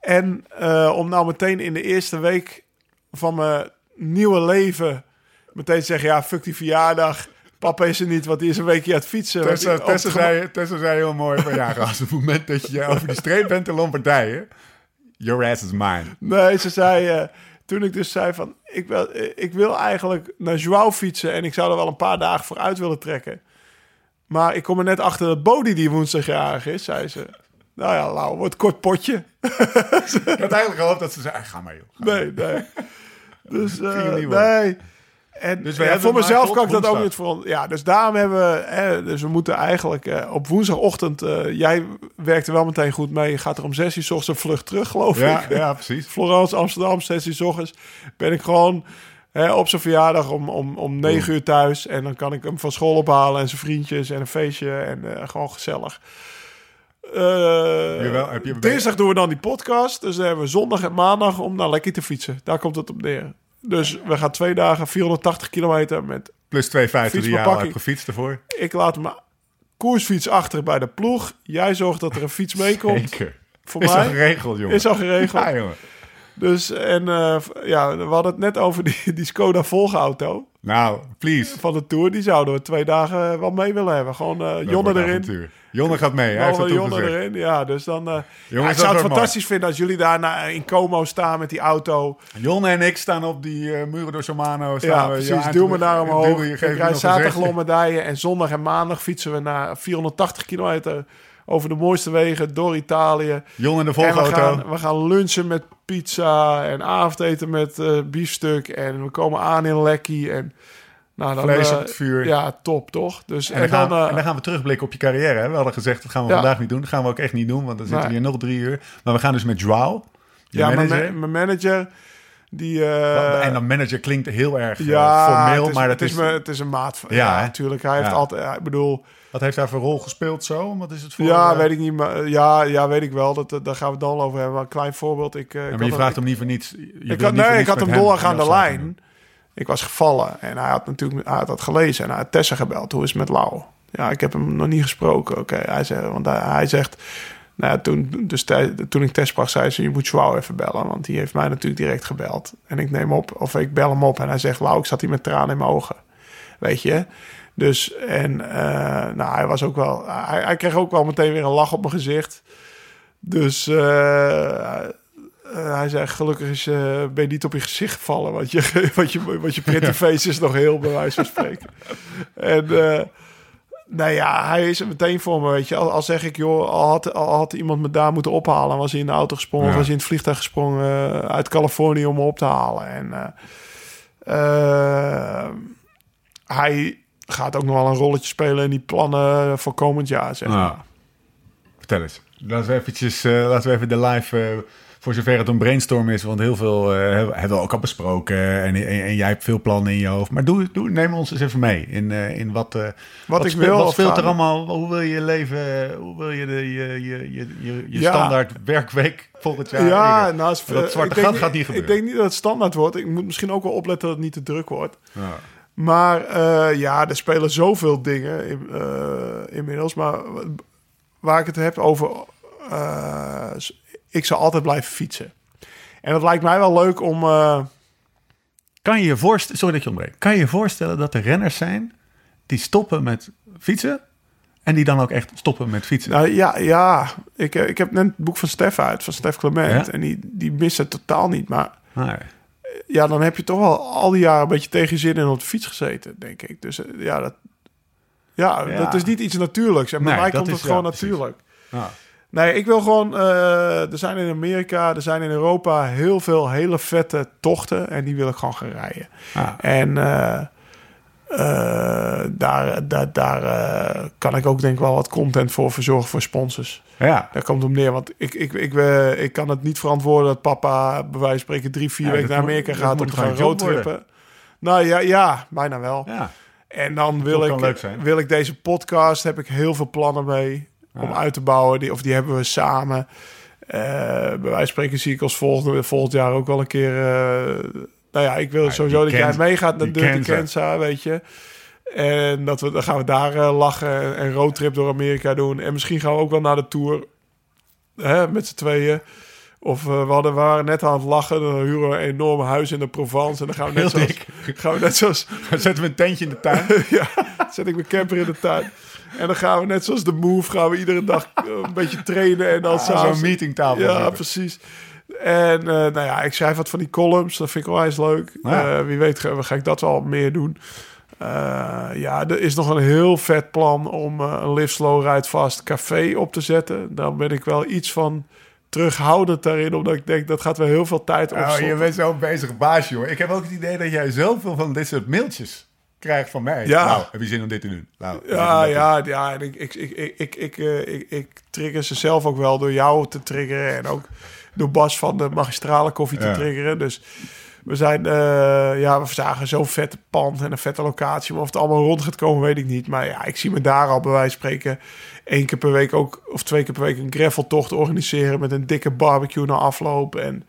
En uh, om nou meteen in de eerste week van mijn nieuwe leven meteen te zeggen, ja, fuck die verjaardag. Papa is er niet, want die is een weekje aan het fietsen. Tessa, Tessa, zei, Tessa zei heel mooi van ja, als het moment dat je over die streep bent in Lombardije, your ass is mine. Nee, ze zei, uh, toen ik dus zei van, ik wil, ik wil eigenlijk naar Joao fietsen en ik zou er wel een paar dagen voor uit willen trekken. Maar ik kom er net achter dat Bodie die woensdagjarig is, zei ze. Nou ja, Lau, wordt kort potje. ik had eigenlijk gehoopt dat ze zei, ga maar joh. Ga nee, nee. Dus uh, nee. En dus ja, voor mezelf kan ik dat ook niet voor. Ja, dus daarom hebben we. Hè, dus we moeten eigenlijk uh, op woensdagochtend. Uh, jij werkte wel meteen goed mee. Je gaat er om zes uur s ochtends een vlucht terug, geloof ja, ik. Ja, precies. Florence, Amsterdam, zes uur s ochtends. Ben ik gewoon hè, op zijn verjaardag om, om, om negen uur thuis. En dan kan ik hem van school ophalen en zijn vriendjes en een feestje. En uh, gewoon gezellig. Jawel, heb je dinsdag doen we dan die podcast. Dus dan hebben we zondag en maandag om naar lekker te fietsen. Daar komt het op neer. Dus we gaan twee dagen 480 kilometer met... Plus 250 die je al hebt gefietst ervoor. Ik laat mijn koersfiets achter bij de ploeg. Jij zorgt dat er een fiets meekomt. Zeker. Voor is mij. al geregeld, jongen. Is al geregeld. Ja, jongen. Dus, en uh, ja, we hadden het net over die, die Skoda Volgauto. Nou, please. Van de Tour. Die zouden we twee dagen wel mee willen hebben. Gewoon uh, Jonne erin. Avontuur. Jonne gaat mee, hij heeft dat Jonne erin, ja. Dus dan... Uh, Jongens, ja, ik zou het fantastisch mooi. vinden als jullie daar in Como staan met die auto. Jonne en ik staan op die uh, Muro door Somano. Staan ja, we, precies. Ja, duw me daar omhoog. Ik rijd zaterdag Lombardije en zondag en maandag fietsen we naar 480 kilometer over de mooiste wegen door Italië. Jon in de En we volgauto. gaan, we gaan lunchen met pizza en avondeten met eh, biefstuk. En we komen aan in Lekkie. En, nou, dan, Vlees eh, op het vuur. Ja, top, toch? Dus, En dan, gaan, eh, en dan gaan we terugblikken op je carrière. Hè? We hadden gezegd, dat gaan we Ja. vandaag niet doen. Dat gaan we ook echt niet doen, want dan zitten we hier nog drie uur. Maar we gaan dus met Joao, ja, mijn, manager. ma- mijn manager, die... en dan manager klinkt heel erg formeel, het is, maar dat het is, is... me- het is een maat van... Ja, natuurlijk. Hij heeft altijd... ik bedoel... Wat heeft hij voor rol gespeeld zo? Wat is het voor... Ja, eh, weet ik niet. Maar, ja, ja, weet ik wel. Dat, dat- daar gaan we het dan over hebben. Maar een klein voorbeeld. Ik, eh, ik Ja, maar had je vraagt hem niet voor niets. Je Ik had, nee, ik niets had met hem doorgaande die afspraak lijn. Ik was gevallen en hij had natuurlijk hij had dat gelezen en hij had Tessa gebeld. Hoe is het met Lau? Ja, ik heb hem nog niet gesproken. Oké, hij zegt, want hij, hij zegt, nou, ja, toen, dus toen ik Tess sprak, zei ze: Je moet Joao even bellen, want die heeft mij natuurlijk direct gebeld. En ik neem op, of ik bel hem op en hij zegt: Lau, ik zat hier met tranen in mijn ogen. Weet je? Dus, en eh, nou, hij was ook wel, hij, hij kreeg ook wel meteen weer een lach op mijn gezicht. Dus eh, eh, hij zei, gelukkig is, ben je niet op je gezicht gevallen. Want je, want je, want je pretty face is nog heel, bij wijze van spreken. en eh, nou ja, hij is er meteen voor me, weet je. Al, al zeg ik, joh, al had, al had iemand me daar moeten ophalen... was hij in de auto gesprongen Ja. of was hij in het vliegtuig gesprongen... uit Californië om me op te halen. En hij gaat ook nog wel een rolletje spelen... in die plannen voor komend jaar, zeg maar. Nou, vertel eens. Laten we, eventjes, eh, laten we even de live... eh, voor zover het een brainstorm is, want heel veel eh, hebben we ook al besproken. En, en, en jij hebt veel plannen in je hoofd. Maar doe, doe, neem ons eens even mee in, in wat, eh, wat, ik wil Wat speelt er allemaal? Hoe wil je leven? Hoe wil je de, je, je, je, je, Ja. standaard werkweek volgend jaar? Ja, nou, dat zwarte gat gaat niet gebeuren. Ik denk niet dat het standaard wordt. Ik moet misschien ook wel opletten dat het niet te druk wordt. Ja. Maar eh, ja, er spelen zoveel dingen in, eh, inmiddels. Maar waar ik het heb over... eh, ik zal altijd blijven fietsen. En het lijkt mij wel leuk om... Kan je je voorstellen, sorry dat je ontbreekt. Kan je je voorstellen dat er renners zijn die stoppen met fietsen en die dan ook echt stoppen met fietsen? nou ja, ja ik, ik heb net het boek van Stef uit, van Stef Clement. Ja? En die, die mist het totaal niet. Maar Nee. Ja, dan heb je toch wel al die jaren een beetje tegen je zin in op de fiets gezeten, denk ik. Dus eh, ja, dat, ja, Ja. dat is niet iets natuurlijks. En bij Nee, mij komt het gewoon ja, natuurlijk. Ja. Nee, ik wil gewoon... eh, er zijn in Amerika, er zijn in Europa heel veel hele vette tochten. En die wil ik gewoon gaan rijden. Ah. En eh, daar, daar, daar eh, kan ik ook denk ik wel wat content voor verzorgen voor sponsors. ja. Daar komt om neer. Want ik, ik, ik, eh, ik kan het niet verantwoorden dat papa bij wijze van spreken drie, vier Ja, weken naar Amerika gaat om te gaan roadtrippen. Nou ja, ja, bijna wel. ja. En dan wil ik, wil ik deze podcast, heb ik heel veel plannen mee om uit te bouwen. Die, of die hebben we samen. Eh, bij wijze van spreken zie ik als volgende, volgend jaar ook wel een keer... eh, nou ja, ik wil Ja, sowieso dat jij kent- meegaat naar ze. Kenza, weet je. En dat we, dan gaan we daar eh, lachen en een roadtrip door Amerika doen. En misschien gaan we ook wel naar de Tour hè, met z'n tweeën. Of eh, we, hadden, we waren net aan het lachen. Dan huren we een enorm huis in de Provence. En dan gaan we net, Heel zoals, gaan we net zoals Zetten we een tentje in de tuin. ja, zet ik mijn camper in de tuin. En dan gaan we net zoals de Move, gaan we iedere dag eh, een beetje trainen. En dan Ah, Zo'n meetingtafel. Ja, precies. En eh, nou ja, ik schrijf wat van die columns. Dat vind ik wel eens leuk. Ja. Eh, wie weet ga, ga ik dat wel meer doen. Eh, ja, er is nog een heel vet plan om een Live Slow Ride Fast café op te zetten. Daar ben ik wel iets van terughoudend daarin. Omdat ik denk, dat gaat wel heel veel tijd Oh, opzoeken. je bent zo'n bezig baasje hoor. Ik heb ook het idee dat jij zoveel van dit soort mailtjes krijgt van mij. Ja. Nou, heb je zin om dit te doen? Nou, Ja, ja, ja. En ik, ik, ik, ik, ik, ik, ik, ik trigger ze zelf ook wel door jou te triggeren. En ook door Bas van de magistrale koffie te triggeren. Dus we zijn, eh, ja, we zagen zo'n vette pand en een vette locatie. Maar of het allemaal rond gaat komen, weet ik niet. Maar ja, ik zie me daar al bij wijze van spreken één keer per week ook, of twee keer per week een graveltocht organiseren met een dikke barbecue na afloop. En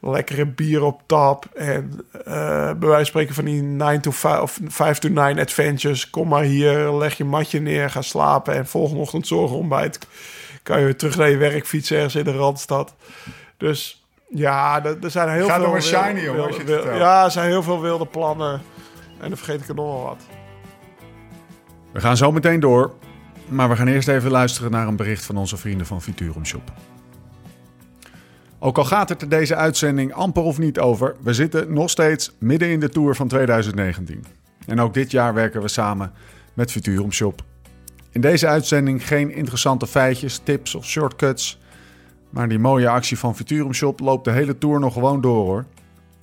lekkere bier op tap. En eh bij wijze van spreken van die 9 to 5 of 5 to 9 adventures. Kom maar hier, leg je matje neer, ga slapen. En volgende ochtend zorgen ontbijt. Kan je weer terug naar je werk fietsen ergens in de Randstad. Dus ja, er, er zijn heel Gaat veel... maar wilde- shiny, jongen, als je het wilde-. Ja, er zijn heel veel wilde plannen. En dan vergeet ik er nog wel wat. We gaan zo meteen door. Maar we gaan eerst even luisteren naar een bericht van onze vrienden van Futurum Shop. Ook al gaat het er deze uitzending amper of niet over, we zitten nog steeds midden in de tour van 2019. En ook dit jaar werken we samen met Futurum Shop. In deze uitzending geen interessante feitjes, tips of shortcuts. Maar die mooie actie van Futurum Shop loopt de hele tour nog gewoon door hoor.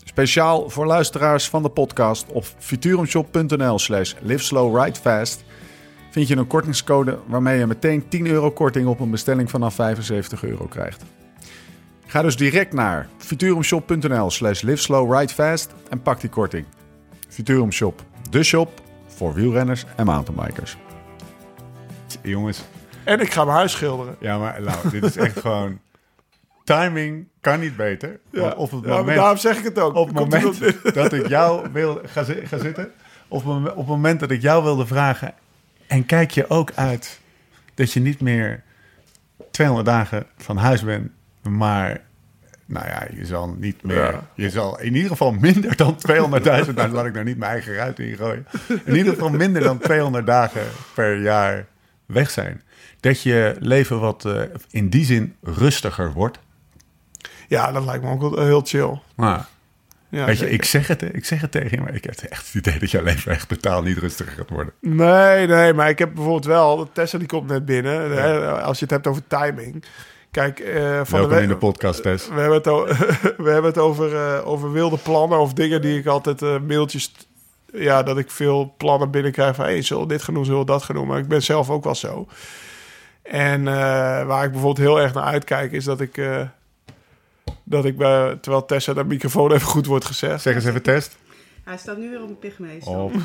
Speciaal voor luisteraars van de podcast op futurumshop.nl slash liveslowridefast vind je een kortingscode waarmee je meteen 10 euro korting op een bestelling vanaf 75 euro krijgt. Ga dus direct naar futurumshop.nl slash liveslowridefast en pak die korting. Futurum Shop, de shop voor wielrenners en mountainbikers. Jongens, En ik ga mijn huis schilderen. ja, maar nou, dit is echt gewoon... Timing kan niet beter. Want op het Ja, moment, daarom zeg ik het ook. op het Komt moment dat ik jou wil ga, zi- ga zitten... Op moment, op het moment dat ik jou wilde vragen... En kijk je ook uit dat je niet meer 200 dagen van huis bent... maar nou ja, je zal niet meer... Ja. Je zal in ieder geval minder dan 200.000... nou, laat ik nou niet mijn eigen ruit ingooien. In ieder geval minder dan 200 dagen per jaar weg zijn. Dat je leven wat eh, in die zin rustiger wordt. Ja, dat lijkt me ook wel heel chill. Maar Ja, weet je, zeker. ik zeg, het, ik zeg het tegen je, maar ik heb echt het idee dat jouw leven echt totaal niet rustiger gaat worden. Nee, nee, maar ik heb bijvoorbeeld wel... Tessa die komt net binnen. Hè, als je het hebt over timing. Kijk, eh, van Welkom de we- in de podcast, Tess. We hebben het, we hebben het over, eh, over wilde plannen of dingen die ik altijd eh, mailtjes... Ja, dat ik veel plannen binnenkrijg van... Hey, zullen dit doen, zullen we dat doen? Maar ik ben zelf ook wel zo. En waar ik bijvoorbeeld heel erg naar uitkijk... is dat ik... eh, dat ik bij, terwijl Tessa de microfoon even goed wordt gezegd... Zeg eens even test. Hij staat nu weer op een pygmees. Op.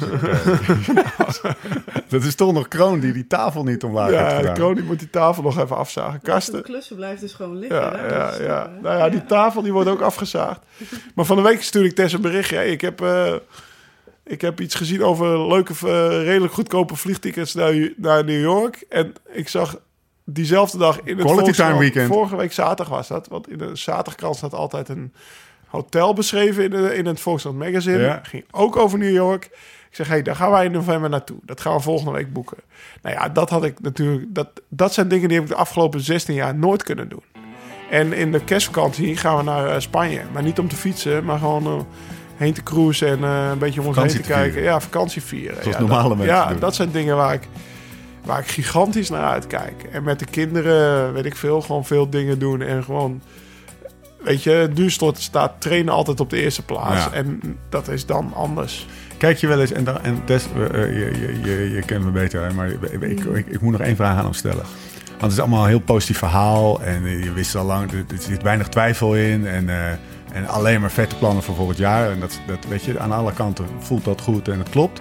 dat is toch nog Kroon die die tafel niet omlaag heeft Ja, de gedaan. kroon die moet die tafel nog even afzagen. De Kasten. klussen blijft dus gewoon liggen. Ja, hè? ja, ja. eh, Nou ja, die tafel die wordt ook afgezaagd. Maar van de week stuurde ik Tess een berichtje. Hey, ik, heb, eh, ik heb iets gezien over leuke, eh, redelijk goedkope vliegtickets naar, naar New York. En ik zag diezelfde dag in het Quality time weekend. Vorige week zaterdag was dat. Want in de zaterdagkrant staat altijd een hotel beschreven in, de, in het Volkskrant magazine. Ja. Ging ook over New York. Ik zeg, hey, daar gaan wij in november naartoe. Dat gaan we volgende week boeken. Nou ja, dat had ik natuurlijk. Dat, dat zijn dingen die heb ik de afgelopen 16 jaar nooit kunnen doen. En in de kerstvakantie gaan we naar eh, Spanje. Maar niet om te fietsen, maar gewoon eh, heen te cruisen en eh, een beetje om ons heen te kijken. Ja, vakantie vieren. Zoals ja, normale dat, mensen Ja, doen. dat zijn dingen waar ik, waar ik gigantisch naar uitkijk. En met de kinderen, weet ik veel, gewoon veel dingen doen. En gewoon, weet je, nu staat trainen altijd op de eerste plaats. Ja. En dat is dan anders. Kijk je wel eens, en, dan- en Tess, eh, je, je, je, je kent me beter, hè, maar ik, ik, ik, ik moet nog één vraag aan hem stellen. Want het is allemaal een heel positief verhaal en eh, je wist al lang, er, er zit weinig twijfel in en, eh, en alleen maar vette plannen voor volgend jaar. En dat, dat weet je, aan alle kanten voelt dat goed en het klopt.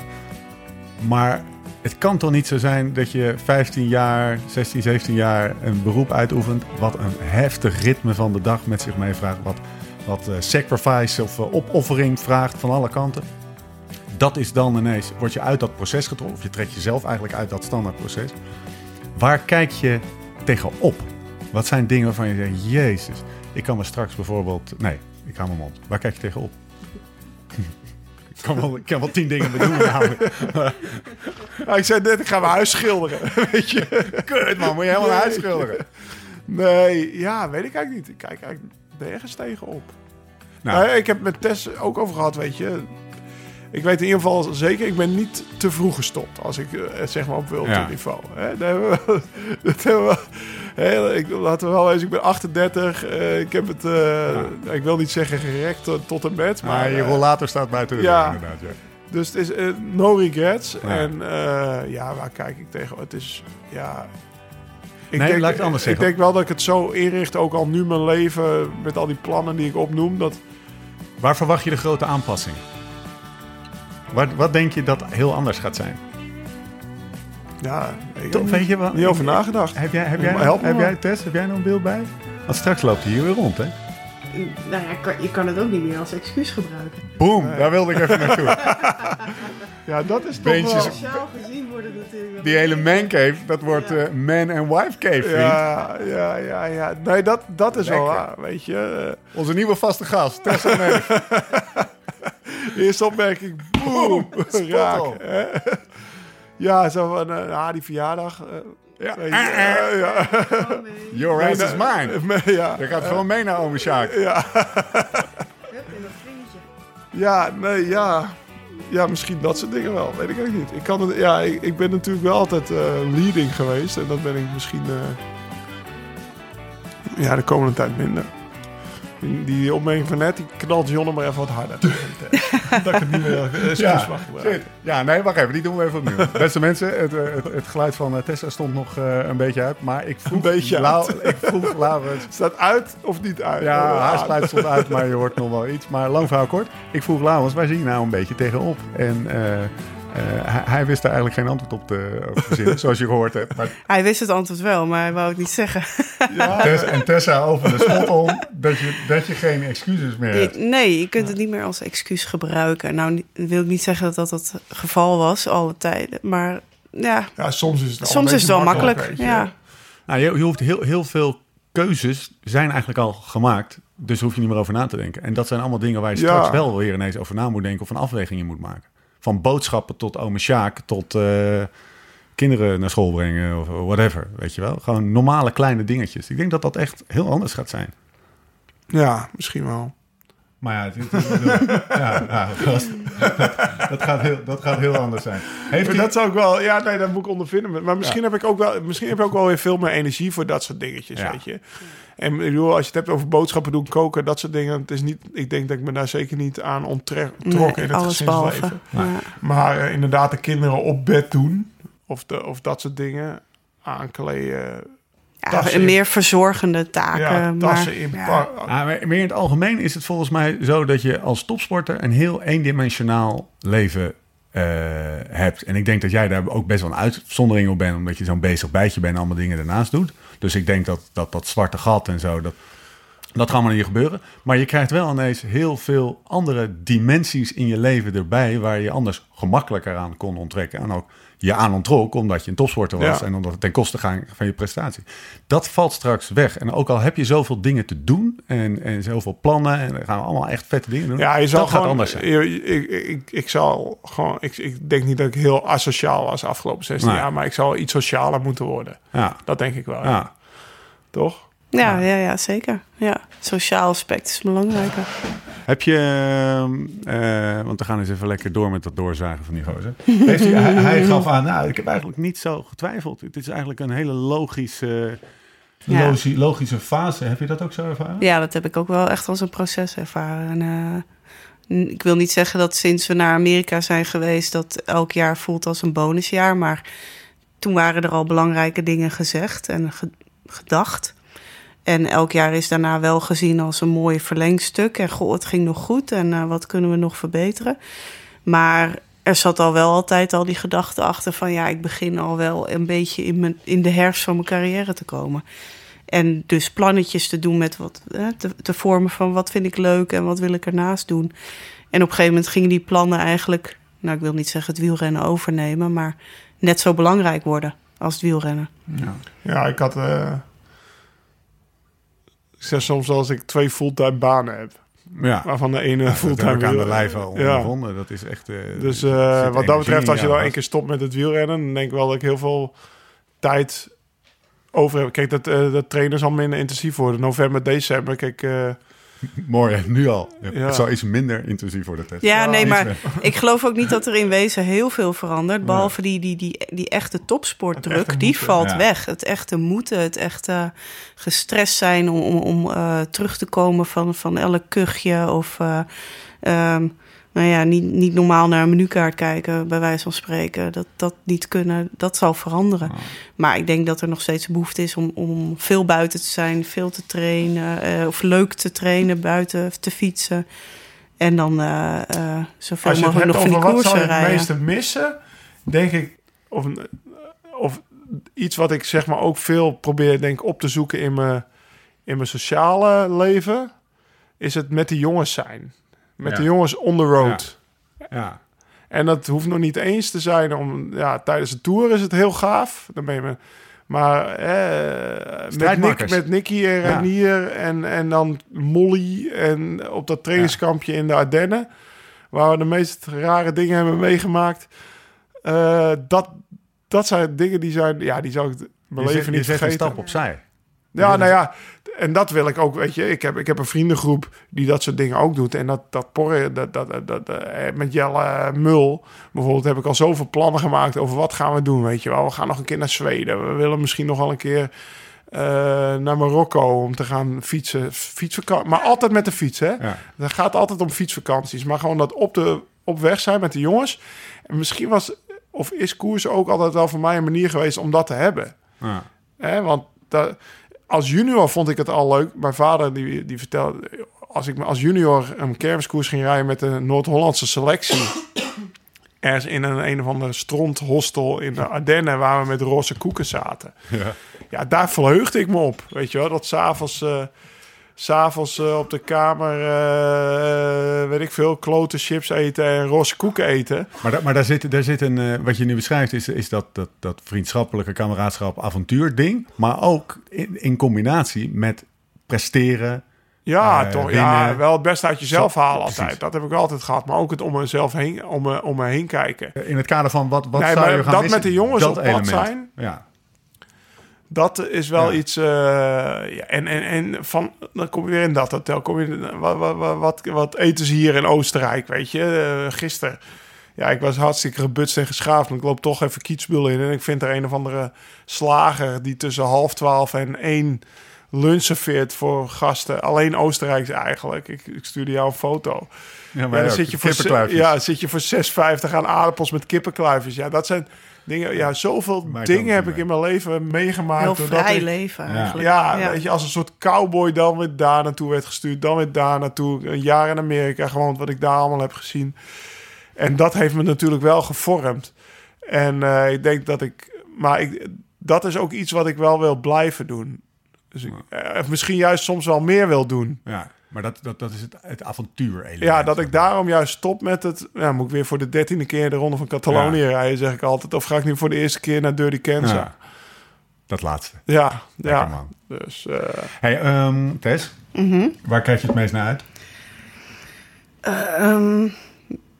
Maar het kan toch niet zo zijn dat je 15 jaar, 16, 17 jaar een beroep uitoefent... wat een heftig ritme van de dag met zich meevraagt... wat, wat eh, sacrifice of eh, opoffering vraagt van alle kanten. Dat is dan ineens, word je uit dat proces getrokken... of je trekt jezelf eigenlijk uit dat standaardproces. Waar kijk je tegenop? Wat zijn dingen waarvan je zegt, jezus... ik kan me straks bijvoorbeeld... Nee, ik hou mijn mond. Waar kijk je tegenop? ik, kan wel, ik kan wel tien dingen bedoelen ik zei net, ik ga mijn huis schilderen. weet je? Kut man, moet je helemaal naar huis schilderen. Nee, ja, weet ik eigenlijk niet. Ik kijk eigenlijk nergens tegenop. Nou, Nee, ik heb met Tess ook over gehad, weet je. Ik weet in ieder geval zeker, ik ben niet te vroeg gestopt. Als ik eh, zeg maar op wild Ja. niveau. Hè, dat hebben we, dat hebben we, hè, ik, laten we wel eens, ik ben 38. eh, ik heb het, eh, ik wil niet zeggen gerekt tot, tot en met. Maar, maar je rollator staat buiten de ja. deur inderdaad. Ja. Dus het is eh, no regrets. Ja. En eh, ja, waar kijk ik tegen? Het is, ja... Ik Nee, laat ik het anders Ik denk wel dat ik het zo inricht, ook al nu mijn leven... met al die plannen die ik opnoem, dat... Waar verwacht je de grote aanpassing? Wat, wat denk je dat heel anders gaat zijn? Ja, ik Toch, heb weet je wat? niet over nagedacht. Heb jij, heb jij, help me heb jij Tess, heb jij nog een beeld bij? Want straks loopt hij hier weer rond, hè? Nou ja, je kan het ook niet meer als excuus gebruiken. Boom, daar wilde ik even naartoe. Ja, dat is toch wel... Sociaal gezien worden natuurlijk... Die hele man cave, dat wordt eh, man and wife cave, vriend. Ja, ja, ja, ja. Nee, dat, dat is wel waar, weet je. Onze nieuwe vaste gast, Tess en Neef. Eh, eerste opmerking, boom, raak. hè. Ja, zo van, eh, ah, die verjaardag. eh, Ja. je, eh, ja. Gewoon mee. Your ass is mine. ja. Je gaat gewoon mee naar ome Sjaak. Kringetje. Ja, nee, ja. ja, misschien dat soort dingen wel. Weet ik ook niet. Ik, kan het, ja, ik, ik ben natuurlijk wel altijd eh, leading geweest. En dat ben ik misschien uh, ja, de komende tijd minder. Die opmerking van net, die knalt Jonne maar even wat harder. dat ik het niet meer excuus Ja, mag gebruiken. Ja, nee, wacht even. Die doen we even opnieuw. Beste mensen, het, eh, het, het geluid van eh, Tessa stond nog eh, een beetje uit. Maar ik vroeg, Een beetje Lau- ik vroeg Laurens... Staat uit of niet uit? Ja, Oh, haar geluid stond uit, maar je hoort nog wel iets. Maar lang verhaal kort. Ik vroeg Laurens, waar zie je nou een beetje tegenop? En eh, eh, hij, hij wist daar eigenlijk geen antwoord op te, op te verzinnen, zoals je gehoord hebt. Maar Hij wist het antwoord wel, maar hij wou het niet zeggen. Tess, en Tessa over de spot om dat je, dat je geen excuses meer hebt. Je- nee, je kunt het niet meer als excuus gebruiken. Nou, wil ik niet zeggen dat dat het geval was alle tijden. Maar ja, Ja, soms is het wel, soms is het wel makkelijk. ja. Nou, je, je hoeft heel, heel veel keuzes zijn eigenlijk al gemaakt. Dus hoef je niet meer over na te denken. En dat zijn allemaal dingen waar je Ja. straks wel weer ineens over na moet denken of een afweging in moet maken. Van boodschappen tot ome Sjaak, tot eh, kinderen naar school brengen of whatever. Weet je wel? Gewoon normale kleine dingetjes. Ik denk dat dat echt heel anders gaat zijn. Ja, misschien wel. Maar ja, het, het- ja, ja, gast, dat, gaat heel, dat gaat heel anders zijn. Heeft dat zou ik wel, ja, nee, dat moet ik ondervinden. Maar misschien heb ik ook wel, misschien heb ik ook wel weer veel meer energie voor dat soort dingetjes, weet je. En ik bedoel, als je het hebt over boodschappen doen, koken, dat soort dingen. Het is niet, ik denk dat ik me daar zeker niet aan onttrek Nee, in het alles behalve. gezinsleven. Ja. Maar eh, inderdaad, de kinderen op bed doen, of, de, of dat soort dingen, aankleden, Ja, meer verzorgende taken. ja, maar, in ja. pa- Ja, maar meer in het algemeen is het volgens mij zo dat je als topsporter een heel eendimensionaal leven eh, hebt. En ik denk dat jij daar ook best wel een uitzondering op bent, omdat je zo'n bezig bijtje bent en allemaal dingen ernaast doet. Dus ik denk dat dat, dat zwarte gat en zo, dat, dat gaat allemaal niet gebeuren. Maar je krijgt wel ineens heel veel andere dimensies in je leven erbij, waar je anders gemakkelijker aan kon onttrekken. En ook je aan ontrok, omdat je een topsporter was Ja. en omdat het ten koste ging van je prestatie. Dat valt straks weg. En ook al heb je zoveel dingen te doen en, en zoveel plannen en dan gaan we allemaal echt vette dingen doen. Ja, je zal dat gewoon, gaat anders zijn. je- Ik, ik, ik, ik zal gewoon, ik, ik denk niet dat ik heel asociaal was de afgelopen 16 Nee. jaar, maar ik zal iets socialer moeten worden. Ja, Dat denk ik wel. ja. ja. Toch? Ja, ja, ja, zeker. Ja. Sociaal aspect is belangrijker. Heb je, eh, want we gaan eens even lekker door met dat doorzagen van die gozer. Heeft hij, hij, hij gaf aan, nou, ik heb eigenlijk niet zo getwijfeld. Het is eigenlijk een hele logische, Ja. logische fase. Heb je dat ook zo ervaren? Ja, dat heb ik ook wel echt als een proces ervaren. En, eh, ik wil niet zeggen dat sinds we naar Amerika zijn geweest... dat elk jaar voelt als een bonusjaar. Maar toen waren er al belangrijke dingen gezegd en ge- gedacht. En elk jaar is daarna wel gezien als een mooi verlengstuk. En goh, het ging nog goed en eh, wat kunnen we nog verbeteren? Maar er zat al wel altijd al die gedachte achter van... ja, ik begin al wel een beetje in, mijn, in de herfst van mijn carrière te komen. En dus plannetjes te doen met wat te, vormen van wat vind ik leuk en wat wil ik ernaast doen. En op een gegeven moment gingen die plannen eigenlijk, nou ik wil niet zeggen het wielrennen overnemen, maar net zo belangrijk worden als het wielrennen. Ja, ik had. eh, zeg soms als ik twee fulltime banen heb, Ja, waarvan de ene heb fulltime ik aan de lijf al Ja. ondervonden. Dat is echt... eh, Dus eh, wat dat betreft, als je dan één keer stopt met het wielrennen, dan denk ik wel dat ik heel veel tijd over heb. Kijk, dat, eh dat trainen zal minder intensief worden. November, december, kijk, Mooi, nu al. Ja. Het zal iets minder intensief worden, Tess. Ja, nee, maar meer. ik geloof ook niet dat er in wezen heel veel verandert. Behalve die, die, die, die echte topsportdruk, echte die moeten, valt ja. weg. Het echte moeten, het echte gestrest zijn om, om, om eh, terug te komen van, van elk kuchje. Of eh, ehm, nou ja, niet, niet normaal naar een menukaart kijken, bij wijze van spreken. Dat, dat niet kunnen, dat zal veranderen. Maar ik denk dat er nog steeds behoefte is om, om veel buiten te zijn, veel te trainen. eh, of leuk te trainen, buiten te fietsen. En dan eh eh zoveel als je mogelijk nog van die je het rijden. meeste missen, denk ik, of, of iets wat ik zeg maar ook veel probeer denk op te zoeken in mijn, in mijn sociale leven, is het met de jongens zijn. Met de jongens on the road. Ja. En dat hoeft nog niet eens te zijn om... Ja, tijdens de tour is het heel gaaf. Dan ben je... me- Maar eh, met, Nick, met Nicky en Ja. Renier en, en dan Molly... en op dat trainingskampje in de Ardennen... waar we de meest rare dingen hebben meegemaakt. Eh, dat, dat zijn dingen die zijn... Ja, die zou ik mijn Je leven zet, niet je zet een vergeten. stap opzij. Ja, nou ja, en dat wil ik ook, weet je. Ik heb, ik heb een vriendengroep die dat soort dingen ook doet. En dat, dat porren, dat, dat, dat, dat, eh, met Jelle Mul bijvoorbeeld, heb ik al zoveel plannen gemaakt over wat gaan we doen, weet je wel. We gaan nog een keer naar Zweden. We willen misschien nog wel een keer eh, naar Marokko om te gaan fietsen. Fietsvakantie, maar altijd met de fiets, hè. Ja. Het gaat altijd om fietsvakanties. Maar gewoon dat op, de, op weg zijn met de jongens. En misschien was, of is koers ook altijd wel voor mij een manier geweest om dat te hebben. Ja. Hè, want dat, als junior vond ik het al leuk. Mijn vader die, die vertelde... Als ik als junior een kermiskoers ging rijden met de Noord-Hollandse selectie... ergens in een, een of andere stronthostel in de Ardennen... waar we met roze koeken zaten. Ja. Ja, daar verheugde ik me op. Weet je wel, dat s'avonds... eh S'avonds eh, op de kamer, eh, weet ik veel, klote chips eten en roze koeken eten. Maar, da- maar daar zit, daar zit een, eh, wat je nu beschrijft, is, is dat, dat, dat vriendschappelijke kameraadschap avontuur ding. Maar ook in, in combinatie met presteren. Ja, Eh, toch. Ja, wel het beste uit jezelf Zo, halen precies. altijd. Dat heb ik altijd gehad. Maar ook het om mezelf heen, om om me heen kijken. Eh, In het kader van wat, wat Nee, zou je gaan dat missen? met de jongens Dat op pad element. zijn. Ja. Dat is wel Ja. iets. eh, ja, en, en, en van, dan kom je weer in dat hotel. Kom je, wat, wat, wat, wat eten ze hier in Oostenrijk? Weet je, uh, gisteren. Ja, ik was hartstikke gebutst en geschaafd. Maar ik loop toch even kietsbul in. En ik vind er een of andere slager die tussen half twaalf en één lunch serveert voor gasten. Alleen Oostenrijks eigenlijk. Ik, ik stuurde jou een foto. Ja, Ja, maar dan ook, zit je voor, ja, zit je voor 6,50 aan aardappels met kippenkluifjes. Ja, dat zijn dingen. Ja, zoveel Maakt dingen heb ik in mijn leven meegemaakt. Heel vrij ik- leven Ja. eigenlijk. ja, weet je, als een soort cowboy dan weer daar naartoe werd gestuurd, dan weer daar naartoe. Een jaar in Amerika, gewoon wat ik daar allemaal heb gezien. En dat heeft me natuurlijk wel gevormd. En eh, ik denk dat ik, maar ik, dat is ook iets wat ik wel wil blijven doen. Dus ik, eh, misschien juist soms wel meer wil doen. Ja, maar dat, dat, dat is het, het avontuur Ja, dat ik daarom juist stop met het. Ja, moet ik weer voor de dertiende keer de ronde van Catalonië Ja. rijden, zeg ik altijd. Of ga ik nu voor de eerste keer naar Dirty Kansas? Ja, Ja, dat laatste. ja. Lekker, man. Dus eh, Hey, ehm, Tess, Mhm. waar kijk je het meest naar uit? Ehm,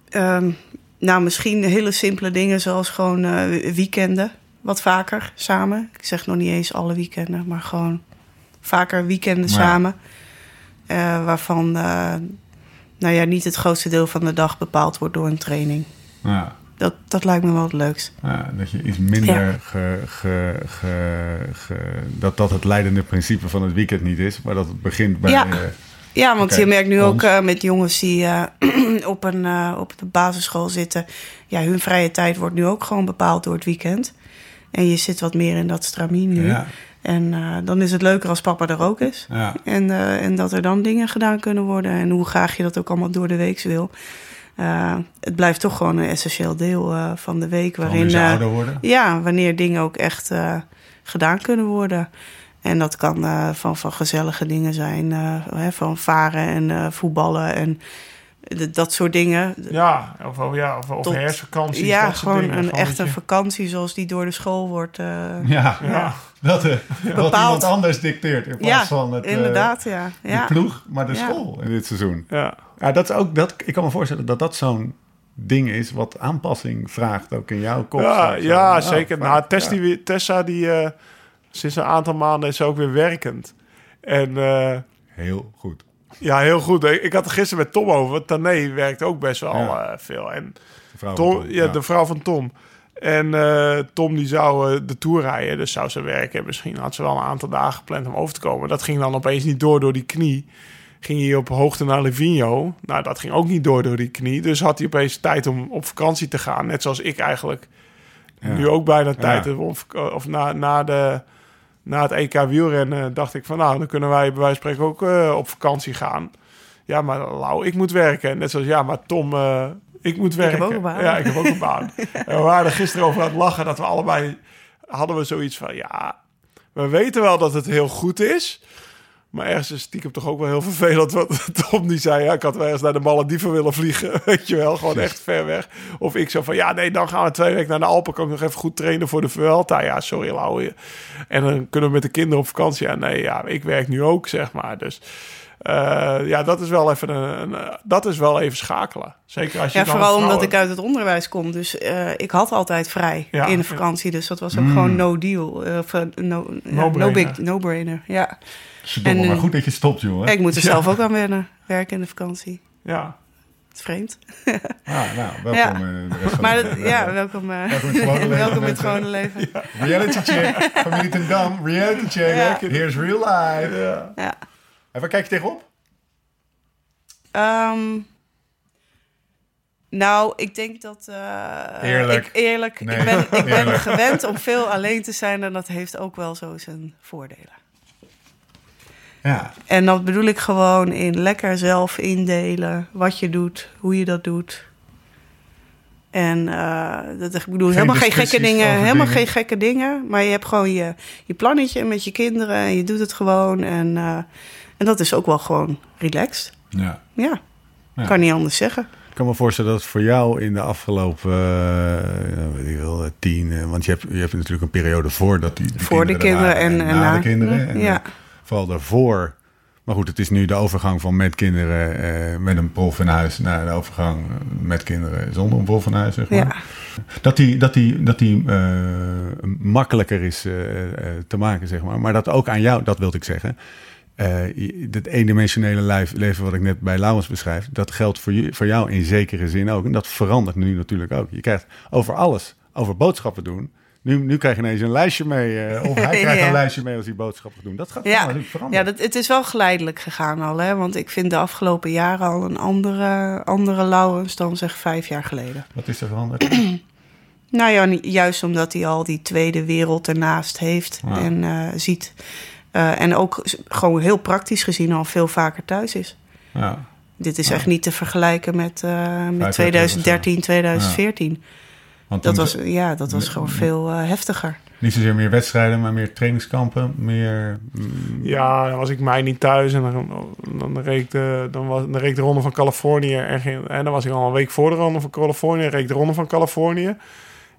ehm, nou, misschien hele simpele dingen zoals gewoon eh, weekenden. Wat vaker samen. Ik zeg nog niet eens alle weekenden, maar gewoon vaker weekenden Ja. samen. Eh, waarvan eh, nou ja, niet het grootste deel van de dag bepaald wordt door een training. Ja, Dat, dat lijkt me wel het leukst. ja, dat je iets minder... Ja. Ge, ge, dat dat het leidende principe van het weekend niet is, maar dat het begint bij... Ja. eh, Ja, want je merkt nu ook ons. met jongens die op, een, op de basisschool zitten. Ja, hun vrije tijd wordt nu ook gewoon bepaald door het weekend. En je zit wat meer in dat stramien nu. Ja. En eh, dan is het leuker als papa er ook is. ja. En, eh, en dat er dan dingen gedaan kunnen worden. En hoe graag je dat ook allemaal door de week wil. Eh, het blijft toch gewoon een essentieel deel van de week. Waarin ouder worden. ja, wanneer dingen ook echt gedaan kunnen worden. En dat kan van, van gezellige dingen zijn, hè, van varen en voetballen en dat soort dingen. ja, of, of, ja, of, of Tot- ja, dat soort gewoon dingen. een echte je- vakantie zoals die door de school wordt. eh, Ja, Ja. dat eh, wat iemand anders dicteert in plaats ja, van het, eh, inderdaad, ja. de ja. ploeg, maar de Ja. school in dit seizoen. Ja. Ja, dat is ook, dat, ik kan me voorstellen dat dat zo'n ding is wat aanpassing vraagt ook in jouw kop. Ja, ja, Nou, zeker. fijn. Nou, Tess, Ja. die, Tessa, die eh, sinds een aantal maanden is ook weer werkend. En eh, Heel goed. Ja, heel goed. Ik had het gisteren met Tom over. Tané werkt ook best wel Ja. eh, veel. En De vrouw Tom, van Tom, ja, de vrouw van Tom. En eh, Tom die zou eh, de tour rijden, dus zou ze werken. Misschien had ze wel een aantal dagen gepland om over te komen. Dat ging dan opeens niet door door die knie. Ging hij op hoogte naar Livigno. Nou, dat ging ook niet door door die knie. Dus had hij opeens tijd om op vakantie te gaan. Net zoals ik eigenlijk Ja. nu ook bijna tijd heb. Of, of na, na, de, na het EK wielrennen dacht ik van... nou, dan kunnen wij bij wijze van spreken ook eh, op vakantie gaan. Ja, maar Lau, ik moet werken. Net zoals, ja, maar Tom, eh, ik moet werken. heb ook een baan. Ja, ik heb ook een baan. en we waren er gisteren over aan het lachen dat we allebei... hadden we zoiets van, ja, we weten wel dat het heel goed is... Maar ergens is stiekem toch ook wel heel vervelend. Wat Tom die zei, ja, ik had wel eens naar de Malediven willen vliegen. Weet je wel, gewoon echt ver weg. Of ik zo van, ja, nee, dan gaan we twee weken naar de Alpen. Kan ik nog even goed trainen voor de Vuelta. Ja, sorry, Lau. En dan kunnen we met de kinderen op vakantie. Ja, nee, ja, ik werk nu ook, zeg maar. Dus ja, dat is wel even een, een, eh, dat is wel even schakelen. Zeker als je Ja, dan vooral omdat ik uit het onderwijs kom. Dus eh, ik had altijd vrij Ja, in de ja. vakantie. Dus dat was ook Mm. gewoon no deal. Eh, Of, eh, no, ja, no, big, no-brainer. Ja. Verdomme, En, maar eh, goed dat je stopt, jongen. Ik moet er Ja. zelf ook aan wennen. Werken in de vakantie. Ja, Het is vreemd. Ah, nou, welkom Ja. eh, de rest van Maar ja, welkom, eh, Welkom in het gewone leven, welkom in het mensen. gewone leven. Reality check. Familie ten Dam. Reality check. Ja. Here's real life. ja. En waar kijk je tegenop? Ehm, nou, ik denk dat... eh, Eerlijk. Ik, eerlijk. Nee, Ik ben, ik ben eerlijk. gewend om veel alleen te zijn en dat heeft ook wel zo zijn voordelen. Ja. En dat bedoel ik gewoon in lekker zelf indelen wat je doet, hoe je dat doet. En eh, dat, ik bedoel, helemaal geen gekke dingen, helemaal dingen. geen gekke dingen. Maar je hebt gewoon je, je plannetje met je kinderen en je doet het gewoon. En, eh, en dat is ook wel gewoon relaxed. ja. Ja, Ja. kan niet anders zeggen. Ik kan me voorstellen dat voor jou in de afgelopen eh, weet ik wel, eh, tien... eh, want je hebt, je hebt natuurlijk een periode voor dat die, die Voor de er kinderen en- en na de kinderen. En, Ja. vooral daarvoor... Maar goed, het is nu de overgang van met kinderen eh, met een prof in huis... naar de overgang met kinderen zonder een prof in huis, zeg maar. Ja. Dat die, dat die, dat die makkelijker is te maken, zeg maar. Maar dat ook aan jou, dat wilde ik zeggen. Eh, je- dat eendimensionele lijf, leven wat ik net bij Laurens beschrijf... dat geldt voor, je, voor jou in zekere zin ook. En dat verandert nu natuurlijk ook. Je krijgt over alles, over boodschappen doen... Nu, nu krijg je ineens een lijstje mee. eh, of hij krijgt Ja. een lijstje mee als hij boodschappen doet. Dat gaat Ja, natuurlijk ja veranderen. dat, het is wel geleidelijk gegaan al. Hè? Want ik vind de afgelopen jaren al een andere, andere Laurens dan zeg vijf jaar geleden. Wat is er veranderd? Nou ja, juist omdat hij al die tweede wereld ernaast heeft Ja. en eh, ziet. Eh, en ook gewoon heel praktisch gezien al veel vaker thuis is. ja. Dit is Ja. echt niet te vergelijken met, eh, met terug 2013, 2014. Want Dat was, ja, dat was gewoon veel eh, heftiger. Niet zozeer meer wedstrijden, maar meer trainingskampen. Meer... mm, Ja, dan was ik mij niet thuis en dan, dan, reed, ik de, dan, was, dan reed ik de ronde van Californië. En, ging, en dan was ik al een week voor de ronde van Californië. reed ik de ronde van Californië.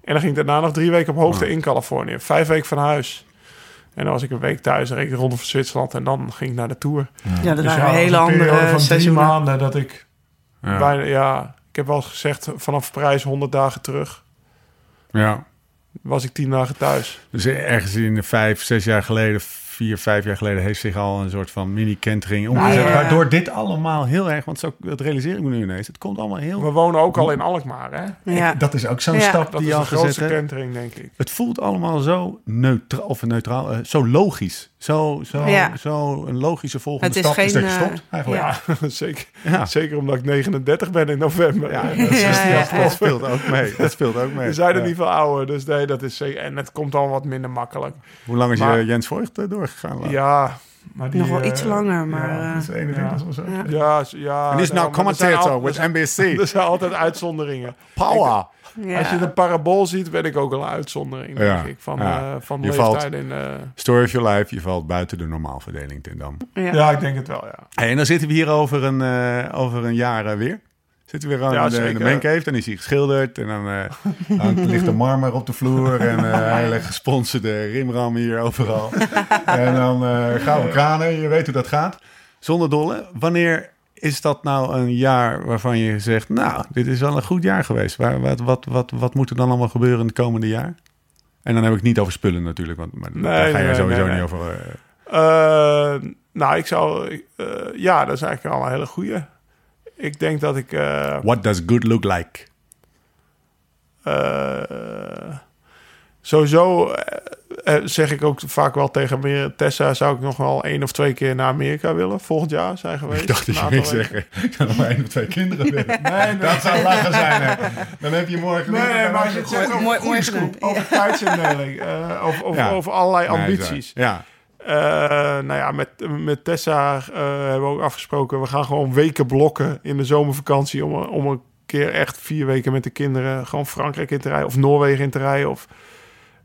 En dan ging ik daarna nog drie weken op hoogte Ah. in Californië. Vijf weken van huis. En dan was ik een week thuis en reed ik de ronde van Zwitserland. En dan ging ik naar de Tour. Ja, dat Dus waren ja, hele andere van drie seizoenen. maanden dat ik Ja. bijna... Ja, ik heb wel eens gezegd, vanaf prijs 100 dagen terug ja. was ik tien dagen thuis. Dus ergens in de vijf, zes jaar geleden, vier, vijf jaar geleden... heeft zich al een soort van mini-kentering omgezet. Ja. Waardoor dit allemaal heel erg... Want zo, dat realiseer ik me nu ineens. Het komt allemaal heel... We wonen ook al in Alkmaar, hè? Ja. Dat is ook zo'n Ja. stap Dat die is al gezet grootste kentering, denk ik. Het voelt allemaal zo neutraal, of neutraal, eh, zo logisch. Zo, zo, Ja. zo een logische volgende Het is stap is geen, eh, stopt, eigenlijk. Ja, zeker. Ja. Zeker omdat ik 39 ben in november. Ja, dat, is- Ja, ja, ja. dat speelt ook mee. Dat speelt ook mee. We zijn er niet veel ouder, dus nee, dat is zeker. En het komt al wat minder makkelijk. Hoe lang is Maar- je Jens Voigt eh, doorgegaan? Ja, maar die... Nog wel eh, iets langer, maar... ja, eh, Dat is 21 of zo. ja. Ja, ja. En is nou nou, er commentator al- er zijn- NBC. Er zijn altijd uitzonderingen. Power. ja. Als je de parabool ziet, ben ik ook een uitzondering, denk Ja, ik. Van, ja. eh, van Je leeftijd valt- in... eh, Story of your life, je valt buiten de normaalverdeling ten dam. ja. ja, ik denk het wel, ja. Hey, en dan zitten we hier over een, eh, over een jaar eh, weer. Zitten we weer aan Ja, de, de zeker. mancave. Dan is hij geschilderd. En dan eh, hangt, ligt er marmer op de vloer. En eh hele gesponsorde rimram hier overal. en dan eh, gaan we kranen. Je weet hoe dat gaat. Zonder dolle. Wanneer is dat nou een jaar waarvan je zegt... Nou, dit is wel een goed jaar geweest. Waar, wat, wat, wat, wat moet er dan allemaal gebeuren in het komende jaar? En dan heb ik niet over spullen natuurlijk. Want maar Nee, daar ga je nee, sowieso nee, niet nee. over... eh, Eh, nou, ik zou... eh, ja, dat is eigenlijk al een hele goeie. Ik denk dat ik... eh, what does good look like? Eh, sowieso eh, zeg ik ook vaak wel tegen meer Tessa zou ik nog wel één of twee keer naar Amerika willen volgend jaar zijn geweest. Ik dacht dat je ging zeggen, ik kan nog maar één of twee kinderen willen. Nee, dat zou lachen zijn. Hè. Dan heb je morgen... Nee, nee, maar je zegt over Mooi- mooi over tijdsindeling, eh over, over, Ja. over allerlei ambities. Ja, Eh, nou ja, met, met Tessa eh, hebben we ook afgesproken. We gaan gewoon weken blokken in de zomervakantie om, om een keer echt vier weken met de kinderen gewoon Frankrijk in te rijden of Noorwegen in te rijden of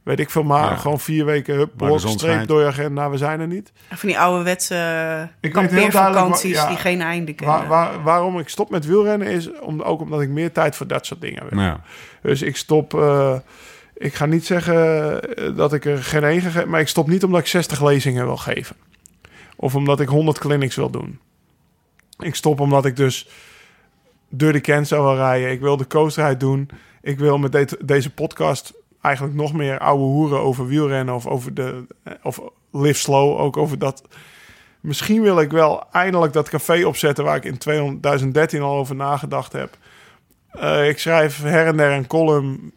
weet ik veel maar. Ja. Gewoon vier weken hup, blok, streep door je agenda. We zijn er niet. Van die ouderwetse Ik kampeervakanties ja. die geen einde kennen. Waar, waar- waarom ik stop met wielrennen is om, ook omdat ik meer tijd voor dat soort dingen heb. nou ja. Dus ik stop. eh, ik ga niet zeggen eh, dat ik er geen één gegeven, maar ik stop niet omdat ik 60 lezingen wil geven. Of omdat ik 100 clinics wil doen. Ik stop omdat ik dus door de Kenzo wil rijden. Ik wil de coasterheid doen. Ik wil met de- deze podcast eigenlijk nog meer ouwe hoeren over wielrennen of over de of live slow ook over dat. Misschien wil ik wel eindelijk dat café opzetten waar ik in 2013 al over nagedacht heb. Eh, ik schrijf her en der een column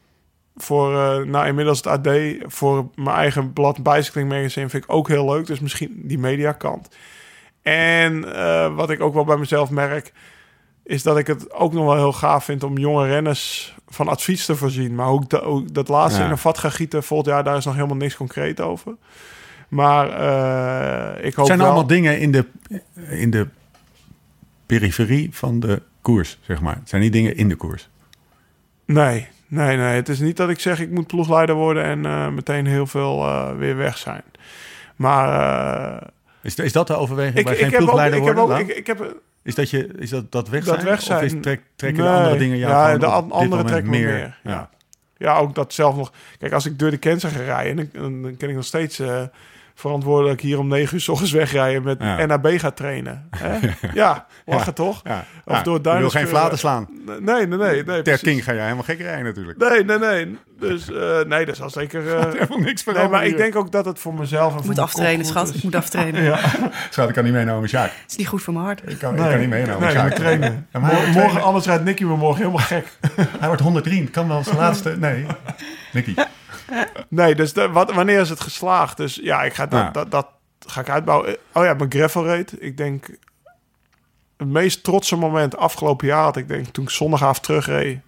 voor, eh, nou inmiddels het AD, voor mijn eigen blad Bicycling Magazine vind ik ook heel leuk. Dus misschien die mediakant. En eh, wat ik ook wel bij mezelf merk, is dat ik het ook nog wel heel gaaf vind om jonge renners van advies te voorzien. Maar ook, ook dat laatste Ja. in een vat gaan gieten volgend jaar, daar is nog helemaal niks concreet over. Maar eh, ik hoop zijn wel... allemaal dingen in de, in de periferie van de koers, zeg maar. Het zijn niet dingen in de koers. Nee, nee, nee. Het is niet dat ik zeg ik moet ploegleider worden en eh, meteen heel veel eh, weer weg zijn. Maar eh, Is, is dat de overweging ik, bij ik, geen heb ook, ploegleider ik heb worden? ook, ik, heb is dat, je, is dat, dat weg Dat zijn? weg zijn. Of is, trek, trekken Nee. de andere dingen jou Ja, de an- andere trekken me meer? meer, ja. Ja. Ja, ook dat zelf nog. Kijk, als ik door de Kenzer ga rijden, dan, dan, ken ik nog steeds verantwoordelijk hier om negen uur s ochtends wegrijden met Ja. NAB gaat trainen. Hè? ja, lachen toch? Ja. Of Ja, door je wil geen flaten slaan. Nee, nee, nee. nee Ter precies. King ga jij helemaal gek rijden natuurlijk. Nee, nee, nee. Dus eh, nee, dat zal zeker. eh, Helemaal niks nee, maar ik denk ook dat het voor mezelf. En Ik moet aftrainen, schat. Ik moet aftrainen. Ja, Schat, ik kan niet meenemen Sjaak. Het is niet goed voor mijn hart. Ik kan, ik kan niet meenemen nee, Sjaak. trainen. Ja, maar hij Morgen, morgen, anders rijdt Nicky me morgen helemaal gek. Hij wordt 103. Het kan wel zijn laatste. Nee. Nicky. Nee, dus de, wat, wanneer is het geslaagd? Dus ja, ik ga dat, Ja. dat, dat ga ik uitbouwen. Oh ja, mijn gravel rate. Ik denk het meest trotse moment afgelopen jaar had ik denk toen ik zondagavond terugreed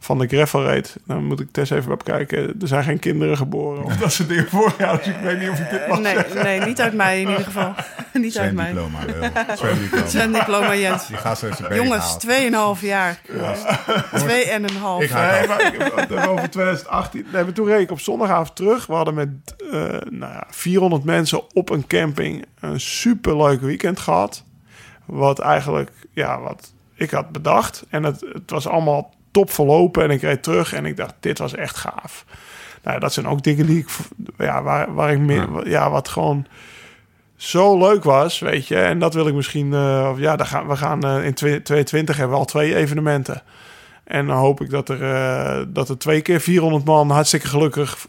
van de gravel rate. Dan moet ik Tess even bekijken. Er zijn geen kinderen geboren of dat soort dingen vorig jaar. Dus ik weet niet of ik dit mag Nee, nee, niet uit mij in ieder geval. niet uit mij. Wel. Zwemdiploma. Zwemdiploma Jens. Die gaat zo zijn Jongens, halen. 2,5 jaar. Twee en een half. Ik ga- Nee, over 2018. Nee, maar toen reed ik op zondagavond terug. We hadden met eh, nou ja, 400 mensen op een camping een superleuk weekend gehad. Wat eigenlijk, ja, wat ik had bedacht. En het, het was allemaal top verlopen. En ik reed terug en ik dacht, dit was echt gaaf. Nou, dat zijn ook dingen die ik, ja, waar, waar ik meer, ja. wat gewoon zo leuk was, weet je. En dat wil ik misschien, eh, ja, daar gaan, we gaan eh, in 2022 hebben we al twee evenementen. En dan hoop ik dat er, eh, dat er twee keer 400 man hartstikke gelukkig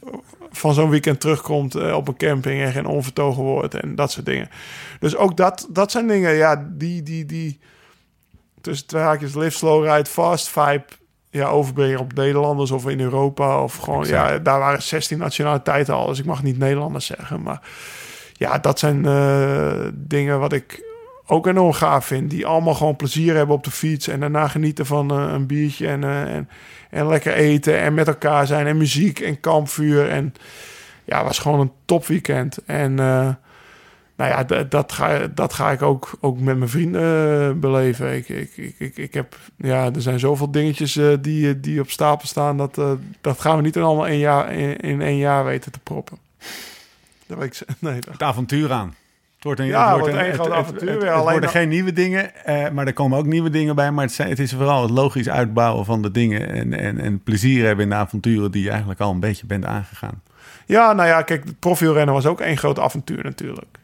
van zo'n weekend terugkomt op een camping en geen onvertogen wordt en dat soort dingen. Dus ook dat, dat zijn dingen, ja, die, die, die tussen twee haakjes live slow, ride fast vibe ja, overbrengen op Nederlanders of in Europa of gewoon, Exact. ja, daar waren 16 nationaliteiten al, dus ik mag niet Nederlanders zeggen, maar ja, dat zijn eh, dingen wat ik ook enorm gaaf vind. Die allemaal gewoon plezier hebben op de fiets. En daarna genieten van eh, een biertje en, eh, en, en lekker eten. En met elkaar zijn. En muziek en kampvuur. En ja, het was gewoon een topweekend. En nou ja, dat ga, dat ga ik ook, ook met mijn vrienden eh, beleven. Ik, ik, ik, ik, heb, ja, er zijn zoveel dingetjes eh, die, die op stapel staan. Dat, eh, dat gaan we niet in allemaal één jaar, in, in één jaar weten te proppen. Dat weet ik, nee, dat Het avontuur aan. Het wordt een, Ja, het wordt een- groot het- avontuur Het, het worden dan- geen nieuwe dingen, eh, maar er komen ook nieuwe dingen bij. Maar het, zijn, het is vooral het logisch uitbouwen van de dingen. En, en, en plezier hebben in de avonturen die je eigenlijk al een beetje bent aangegaan. Ja, nou ja, kijk, het profielrennen was ook één groot avontuur natuurlijk.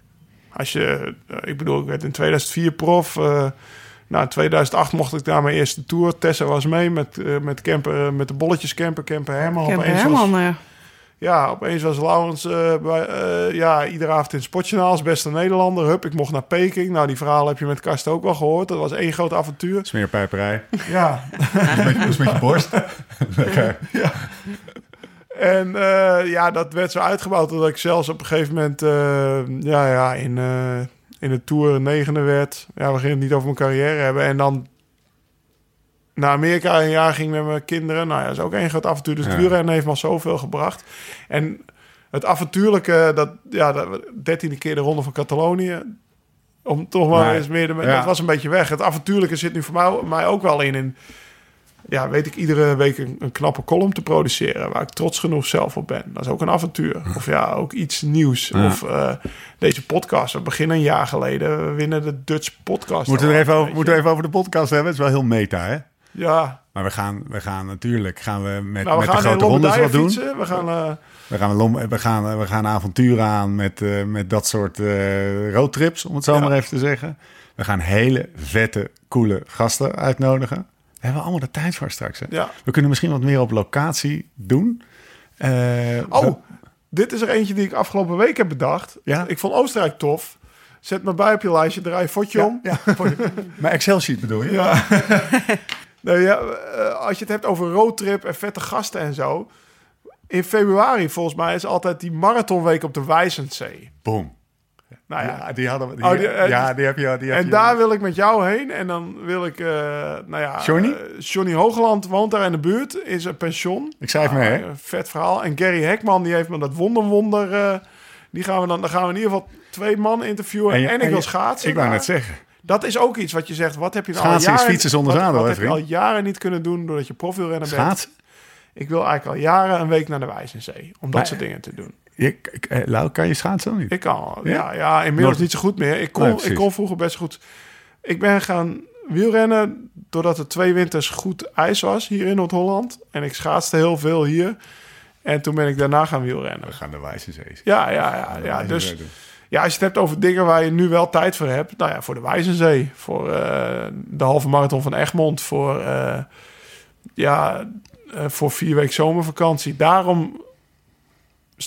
Als je, eh, ik bedoel, ik werd in 2004 prof. eh nou, in 2008 mocht ik daar mijn eerste tour. Tessa was mee met, eh, met, camper, eh, met de bolletjes camper, camper Herman. Kemper Opeens Herman. Was, ja, opeens was Laurens bij, eh, ja, iedere avond in het Sportjournaal als beste Nederlander. Hup, ik mocht naar Peking. Nou, die verhalen heb je met Karsten ook wel gehoord. Dat was één groot avontuur. Smeerpijperij. Ja, Dat is met je borst. Lekker. En eh, ja, dat werd zo uitgebouwd dat ik zelfs op een gegeven moment eh, ja, ja, in, eh, in de Tour negende werd. Ja, we gingen het niet over mijn carrière hebben. En dan naar Amerika een jaar ging met mijn kinderen. Nou ja, dat is ook één groot avontuur. Dus het Ja. wielrennen heeft me al zoveel gebracht. En het avontuurlijke, dat, ja, dat dertiende keer de Ronde van Catalonië. Om toch maar eens meer... De, ja. Dat was een beetje weg. Het avontuurlijke zit nu voor mij, mij ook wel in. in ja, weet ik, iedere week een, een knappe column te produceren... waar ik trots genoeg zelf op ben. Dat is ook een avontuur. Of ja, ook iets nieuws. Ja. Of eh, deze podcast. We beginnen een jaar geleden. We winnen de Dutch Podcast. Moeten we er even over, moeten we even over de podcast hebben. Het is wel heel meta, hè? Ja, Maar we gaan, we gaan natuurlijk gaan we met, nou, we met de gaan grote rondes wat doen. fietsen. We gaan... eh, We gaan, lom- we gaan, we gaan avonturen aan met, eh, met dat soort eh, roadtrips, om het zo Ja. maar even te zeggen. We gaan hele vette, coole gasten uitnodigen. Hebben we allemaal de tijd voor straks. Hè? Ja. We kunnen misschien wat meer op locatie doen. Eh, Oh, we- dit is er eentje die ik afgelopen week heb bedacht. Ja? Ik vond Oostenrijk tof. Zet me bij op je lijstje, draai je fotje om. ja, de- mijn Excel-sheet bedoel je? Ja. nou ja, eh, als je het hebt over roadtrip en vette gasten en zo. In februari volgens mij is altijd die marathonweek op de Wijzenzee. Boom. Nou ja, die hadden we. Die, Oh, die, eh, ja, die heb je. Die heb en je- daar wil ik met jou heen. En dan wil ik, eh nou ja... Johnny? eh, Johnny Hoogland woont daar in de buurt. Is een pension. Ik schrijf mee, hè? Ah, vet verhaal. En Gary Hekman, die heeft me dat wonderwonder... eh die gaan we dan, dan gaan we in ieder geval twee man interviewen. En, je- ik wil je- schaatsen. Ik wou net zeggen. Dat is ook iets wat je zegt. Wat heb je nou al is jaren... fietsen zonder zadel, Wat heb je al jaren niet kunnen doen doordat je profielrenner bent? Schaatsen? Ik wil eigenlijk al jaren een week naar de Wijzenzee. Om dat soort dingen te doen. Ik- eh, Lau, kan je schaatsen of niet? Ik kan, Ja? ja, ja, inmiddels niet zo goed meer. Ik kon, Nee, ik kon vroeger best goed. Ik ben gaan wielrennen doordat er twee winters goed ijs was hier in Noord-Holland. En ik schaatste heel veel hier. En toen ben ik daarna gaan wielrennen. We gaan de Wijze Zee. Ja, ja, ja. ja. Dus ja, als je het hebt over dingen waar je nu wel tijd voor hebt. Nou ja, voor de Wijzenzee. Voor eh, de halve marathon van Egmond. Voor, eh, ja, voor vier week zomervakantie. Daarom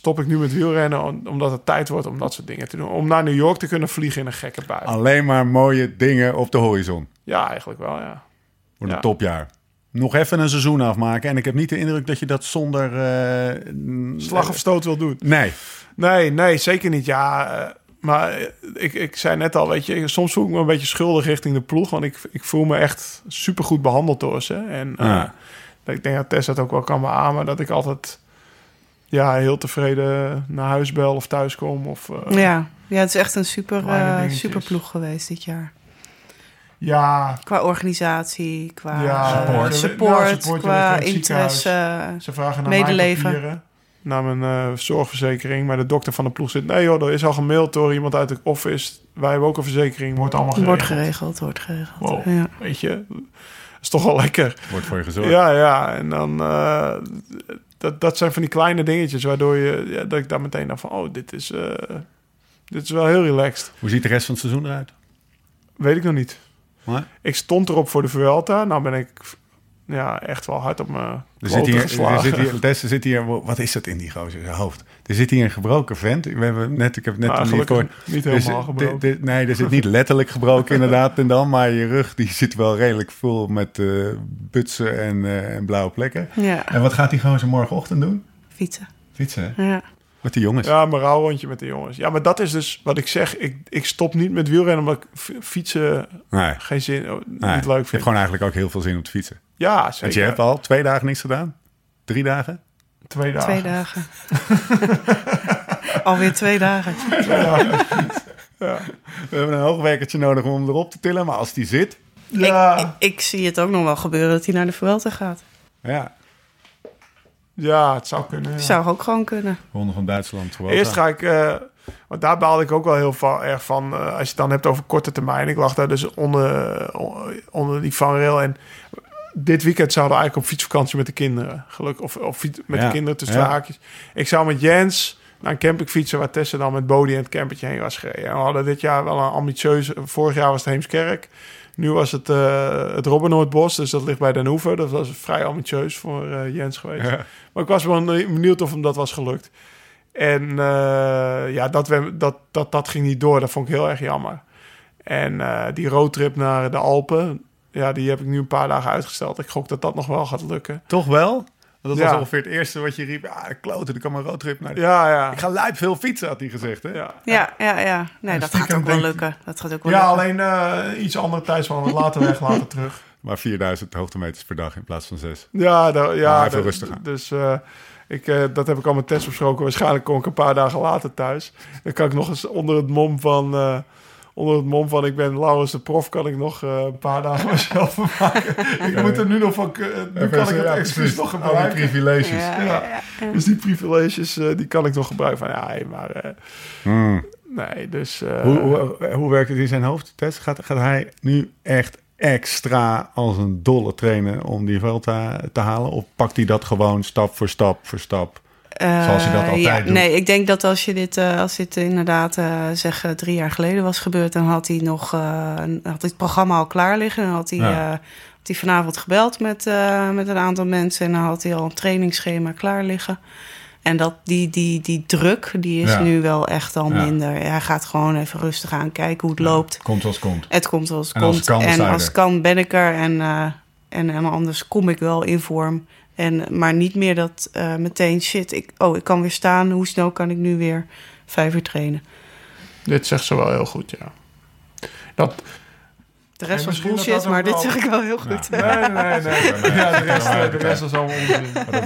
stop ik nu met wielrennen. om- Omdat het tijd wordt om dat soort dingen te doen. Om naar New York te kunnen vliegen in een gekke bui. Alleen maar mooie dingen op de horizon. Ja, eigenlijk wel, ja. Wordt een Ja. topjaar. Nog even een seizoen afmaken. En ik heb niet de indruk dat je dat zonder... eh, Slag of stoot wil doen. Nee. Nee, nee, zeker niet. Ja, eh, maar eh, ik, ik zei net al, weet je, soms voel ik me een beetje schuldig richting de ploeg. Want ik, ik voel me echt supergoed behandeld door ze. En Ja. ik denk dat Tess dat ook wel kan beamen. Dat ik altijd ja, heel tevreden naar huis bel of thuis kom. Of, eh, Ja. ja, het is echt een super, eh super ploeg geweest dit jaar. ja, Qua organisatie, qua Ja, eh, support. support, Nou, support, qua interesse. ze vragen naar Medeleven. mijn papieren. Naar mijn eh, zorgverzekering. Maar de dokter van de ploeg zit... Nee joh, er is al gemaild door iemand uit de office. Wij hebben ook een verzekering. Wordt allemaal geregeld. Wordt geregeld, wordt geregeld. Wow. Ja. Weet je, dat is toch wel lekker. Wordt voor je gezorgd. Ja, ja. En dan... eh, dat, dat zijn van die kleine dingetjes... waardoor je... Ja, dat ik daar meteen dacht van... Oh, dit is... eh, dit is wel heel relaxed. Hoe ziet de rest van het seizoen eruit? Weet ik nog niet. Maar Ik stond erop voor de Vuelta. Nou ben ik... Ja, echt wel hard op mijn er zit hier, er zit hier, Tess, er zit hier, wat is dat in die gozer zijn hoofd? Er zit hier een gebroken vent. We hebben net, ik heb net Nou, niet gelukkig gehoord. niet helemaal gebroken. de- de- nee, er zit niet letterlijk gebroken inderdaad. En dan, maar je rug die zit wel redelijk vol met eh, butsen en, eh, en blauwe plekken. ja, En wat gaat die gozer morgenochtend doen? fietsen. Fietsen, hè? Ja. Met die jongens. Ja, mijn rouwrondje met de jongens. Ja, maar dat is dus wat ik zeg. Ik, ik stop niet met wielrennen omdat ik fietsen Nee, geen zin, nee. niet Je leuk hebt vind. gewoon eigenlijk ook heel veel zin om te fietsen. Ja, Want zeker. je hebt al twee dagen niks gedaan. Drie dagen. twee dagen. Twee dagen. Alweer twee dagen. We hebben een hoogwerkertje nodig om hem erop te tillen. Maar als die zit, Ja, Ik, ik zie het ook nog wel gebeuren dat hij naar de Vuelta gaat. ja. ja, het zou kunnen. ja. Zou ook gewoon kunnen. Ronde van Duitsland. gewoon. Eerst ga ik, eh, want daar baalde ik ook wel heel va- erg van. eh, als je het dan hebt over korte termijn. Ik lag daar dus onder, onder die vangrail. En dit weekend zouden we eigenlijk op fietsvakantie met de kinderen. Gelukkig, of, of met Ja, de kinderen tussen ja. haakjes. Ik zou met Jens naar een camping fietsen... waar Tessa dan met Bodie en het campertje heen was gereden. En we hadden dit jaar wel een ambitieuze... Vorig jaar was het Heemskerk. Nu was het uh, het Robbennoordbos, dus dat ligt bij Den Hoever. Dat was vrij ambitieus voor eh, Jens geweest. Ja. Maar ik was wel benieuwd of hem dat was gelukt. En eh, ja, dat, we, dat, dat, dat ging niet door. Dat vond ik heel erg jammer. En die roadtrip naar de Alpen, ja, die heb ik nu een paar dagen uitgesteld. Ik gok dat dat nog wel gaat lukken. Toch wel? Want dat was Ja. ongeveer het eerste wat je riep. Ah, kloten, er kan een roadtrip naar. Ja, ja. Ik ga lijp veel fietsen, had hij gezegd. Hè? Ja, Ja, ja, ja. Nee, En dat gaat ook wel lukken. Dat gaat ook wel ja lukken. alleen eh, iets andere tijdsvan. Later weg, later terug. Maar 4000 hoogtemeters per dag in plaats van 6. Ja, ja Maar even rustig aan. Dus eh, ik, eh, dat heb ik al met Tess besproken. Waarschijnlijk kom ik een paar dagen later thuis. Dan kan ik nog eens onder het mom van... onder het mom van ik ben Laurens de prof... kan ik nog eh, een paar dagen mezelf maken. ik moet er nu nog van... eh, nu kan ik het excuus nog Al die gebruiken. privileges. Ja, Ja. ja, ja. Dus die privileges, eh, die kan ik nog gebruiken. Van ja, hey, maar... eh, Hmm. nee, dus... eh, Hoe, hoe, hoe werkt het in zijn hoofd, Tess? Gaat, gaat hij nu echt extra als een dolle trainen om die Vuelta te halen? Of pakt hij dat gewoon stap voor stap voor stap? Eh, Zoals je dat altijd ja, doet. Nee, ik denk dat als je dit, eh, als dit inderdaad eh, zeg drie jaar geleden was gebeurd, dan had hij nog had het programma al klaar liggen. Dan had hij, Ja. had hij vanavond gebeld met, met een aantal mensen en dan had hij al een trainingsschema klaar liggen. En dat, die, die, die druk, die is Ja. nu wel echt al Ja. minder. Hij gaat gewoon even rustig aan kijken hoe het loopt. Komt het komt. Het komt het En als komt. het kan, en als het kan, ben ik er. En, en, en anders kom ik wel in vorm. En, maar niet meer dat eh, meteen shit. Ik, oh, ik kan weer staan. Hoe snel kan ik nu weer vijf uur trainen? Dit zegt ze wel heel goed, ja. Dat, De rest was bullshit, maar dit zeg ik wel heel goed. nee, nee, nee. Ja, de rest, eh, de rest is allemaal onzin. Wat een.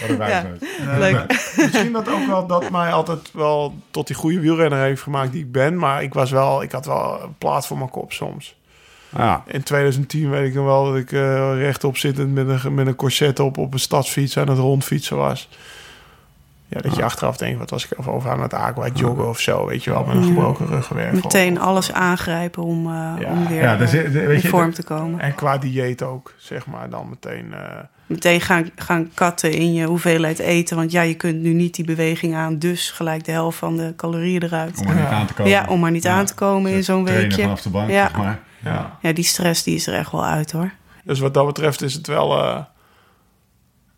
Wat een wijsneus. Leuk. Misschien dat ook wel dat mij altijd wel tot die goede wielrenner heeft gemaakt die ik ben. Maar ik was wel, ik had wel een plaats voor mijn kop soms. Ja. In 2010 weet ik nog wel dat ik eh, rechtop zittend met een, met een corset op op een stadsfiets aan het rondfietsen was. Ja, dat je achteraf denkt, wat was ik over, over aan het aqua joggen of zo, weet je wel, met een gebroken ruggenwerk. Meteen alles aangrijpen om, eh, Ja. om weer Ja, dus, eh, weet in je, vorm te komen. En qua dieet ook, zeg maar, dan meteen... eh, Meteen gaan, gaan katten in je hoeveelheid eten. Want ja, je kunt nu niet die beweging aan. Dus gelijk de helft van de calorieën eruit. Om er niet aan te komen. Ja, om maar niet Ja. aan te komen in zo'n Trainen weekje. vanaf de bank, Ja. zeg maar. Ja. Ja, die stress die is er echt wel uit hoor. Dus wat dat betreft is het wel, eh,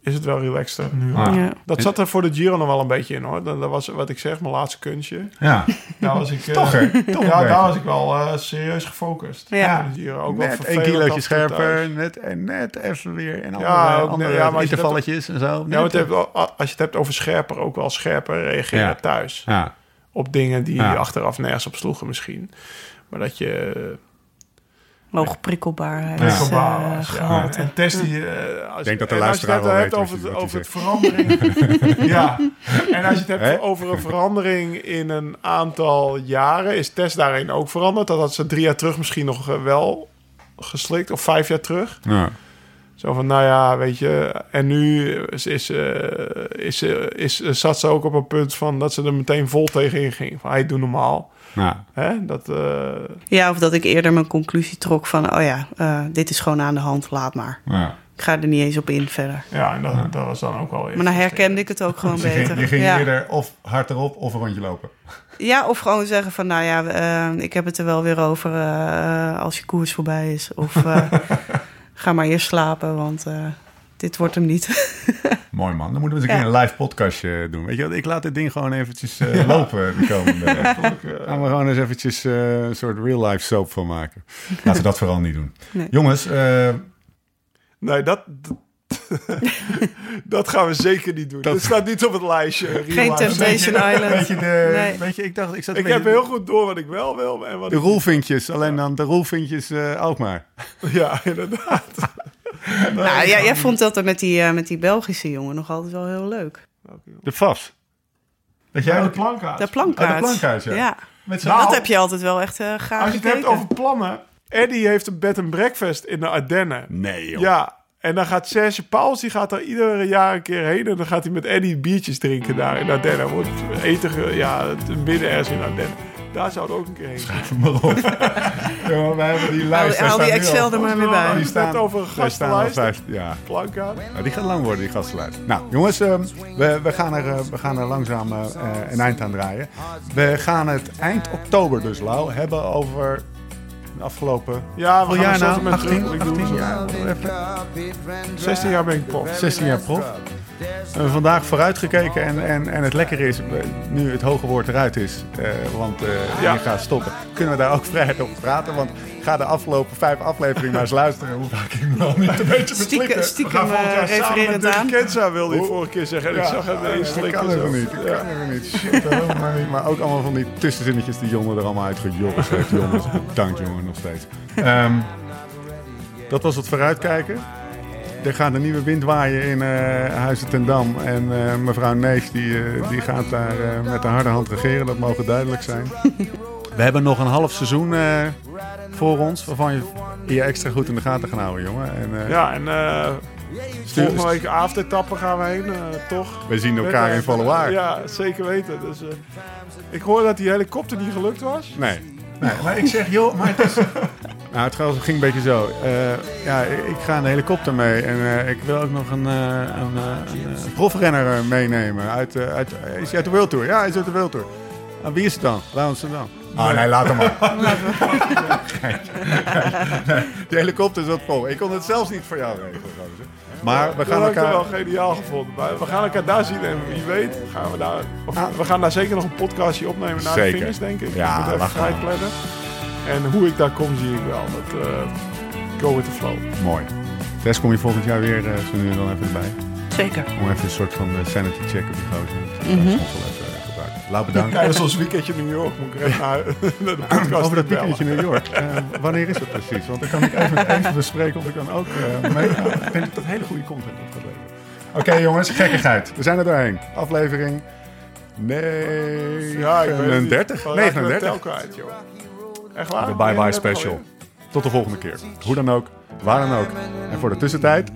is het wel relaxter nu. Ah. Ja. Dat zat er voor de Giro nog wel een beetje in hoor. Dat, dat was wat ik zeg, mijn laatste kunstje. Ja. Daar was ik, eh, Toch, een ja, daar was ik wel eh, serieus gefocust. Ja. De Giro. Ook wel net een vervelend kilootje scherper, net, en net even weer en andere, Ja, ook, andere ja, maar intervalletjes en zo. Ja, het hebt wel- als je het hebt over scherper, ook wel scherper reageren Ja. thuis. ja. Op dingen die Ja. achteraf nergens op sloegen misschien. Maar dat je Hoog eh. En test die... eh, als, Ik denk dat de je luisteraar het wel weet over, het, hij over het verandering... ja, en als je het hebt over een verandering in een aantal jaren... is test daarin ook veranderd. Dat had ze drie jaar terug misschien nog eh, wel geslikt. Of vijf jaar terug. Ja. Zo van, nou ja, weet je... En nu is, is, is, is, zat ze ook op een punt van... dat ze er meteen vol tegenin ging. Van, hey, doe normaal. Ja. Hè? Dat, eh, Ja, of dat ik eerder mijn conclusie trok van... oh ja, eh, dit is gewoon aan de hand, laat maar. Ja. Ik ga er niet eens op in verder. ja, en dat, dat was dan ook wel. Maar dan herkende ik het ook gewoon Je ging, beter. je ging ja. eerder of hard erop of een rondje lopen. ja, of gewoon zeggen van... nou ja, eh, ik heb het er wel weer over eh, als je koers voorbij is. Of eh, ga maar eerst slapen, want eh, dit wordt hem niet. Mooi man. Dan moeten we eens een Ja. keer een live podcastje doen. Weet je wat? Ik laat dit ding gewoon eventjes eh, lopen de komende. Gaan we gewoon eens eventjes eh, een soort real life soap van maken. Laten we dat vooral niet doen. Nee. Jongens, eh, Nee, dat... dat- dat gaan we zeker niet doen. Dat- Dat staat niet op het lijstje. Geen. Temptation Island. weet je, de, Nee. weet je, ik dacht, ik zat Ik beetje- heb heel goed door wat ik wel wil en wat de roelvinkjes, alleen dan de roelvinkjes eh, ook maar. Ja, inderdaad. Nou, ja, jij vond dat er met die, eh, met die Belgische jongen nog altijd wel heel leuk. De FAS. Dat jij Ja, de plankaart. De plankaart. Oh, de plankaart, ja. met Nou, dat heb je altijd wel echt eh graag Als je het hebt over plannen... Eddie heeft een bed and breakfast in de Ardennen. Nee, joh. Ja, en dan gaat Serge Pauls, die gaat daar iedere jaar een keer heen. En dan gaat hij met Eddie biertjes drinken daar in Ardennen. Wordt eten, ja, midden ergens in Ardennen. Daar zouden we ook een keer heen gaan. maar op. ja, wij hebben die lijst. haal die Excel er maar weer bij. die Net over een daar staan al gastenlijst. vijf, ja. Plankaart. Ja, die gaat lang worden, die gastenlijst. Nou, jongens, ehm, we, we, gaan er, eh, we gaan er langzaam eh, eh, een eind aan draaien. We gaan het eind oktober dus, Lau, hebben over de afgelopen... Ja, we gaan jaar nou? zo met 18, terug. Ik doe 18 zo. jaar? Even. 16 jaar ben ik prof. 16 jaar prof. We hebben vandaag vooruitgekeken en, en, en het lekkere is, we- nu het hoge woord eruit is, eh, want eh Ja. je gaat stoppen, kunnen we daar ook vrijheid over praten. Want ga de afgelopen vijf afleveringen maar eens luisteren hoe vaak ik me al niet een beetje Stiekem, stiekem eh, refererend aan. Kenza wilde je vorige keer zeggen. En ik Ja, zag hem ineens dat slikken. kan zo. even niet. Dat kan even niet. Shit, dat maar niet. Maar ook allemaal van die tussenzinnetjes die jongen er allemaal uitgejoggerd heeft. Jongens, bedankt jongen, nog steeds. Ehm, dat was het vooruitkijken. Er gaat een nieuwe wind waaien in eh Huizen ten Dam. En eh, mevrouw Neef die, eh, die gaat daar eh, met de harde hand regeren. Dat mogen duidelijk zijn. We hebben nog een half seizoen eh, voor ons. Waarvan je je extra goed in de gaten gaan houden, jongen. En, eh, Ja, en eh stuur- volgende week avondetappe gaan we heen, eh, toch? we zien elkaar in volle waar. Ja, zeker weten. Dus, eh, ik hoor dat die helikopter niet gelukt was. Nee. Nee, maar ik zeg, joh, maar het is... Nou, het ging een beetje zo. Eh, ja, ik ga de helikopter mee en eh, ik wil ook nog een, uh, een, een profrenner meenemen. Uit, uit, is hij uit de World Tour? Ja, hij is uit de World Tour. Ah, wie is het dan? Laat dan. Ah, nee, laat hem maar. de helikopter is wat vol. Ik kon het zelfs niet voor jou regelen. Maar we gaan dat elkaar... wel geniaal gevonden. We gaan elkaar daar zien en wie weet gaan we daar... Of, we gaan daar zeker nog een podcastje opnemen naar Zeker. de finish, denk ik. Ja, lachen. vrij plannen. En hoe ik daar kom, zie ik wel. Dat, eh, go with the flow. Mooi. Tess, kom je volgend jaar weer uh, zo nu en dan even erbij? Zeker. Om even een soort van uh, sanity check op die gozer. Mhm. is. Laat bedankt. Tijdens ons weekendje New York moet ik er even naar, de podcast Over dat weekendje New York. Uh, wanneer is dat precies? Want dan kan ik even even bespreken of ik dan ook uh, mee ga. Ik denk dat dat hele goede content op gaat leveren. Oké okay, jongens, gekkigheid. We zijn er doorheen. Aflevering nee, Ja, ik. 39. Mijn 39. Echt waar? De Bye Bye 39 Special. Tot de volgende keer. Hoe dan ook, waar dan ook. En voor de tussentijd...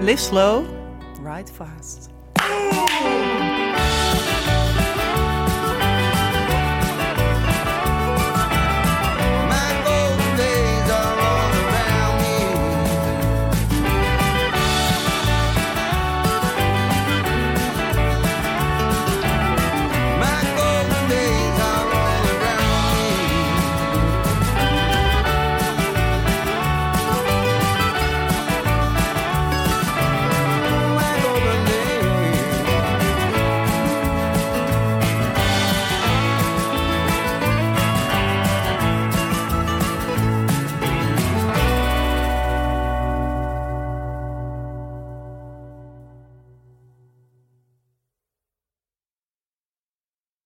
Live slow, ride fast.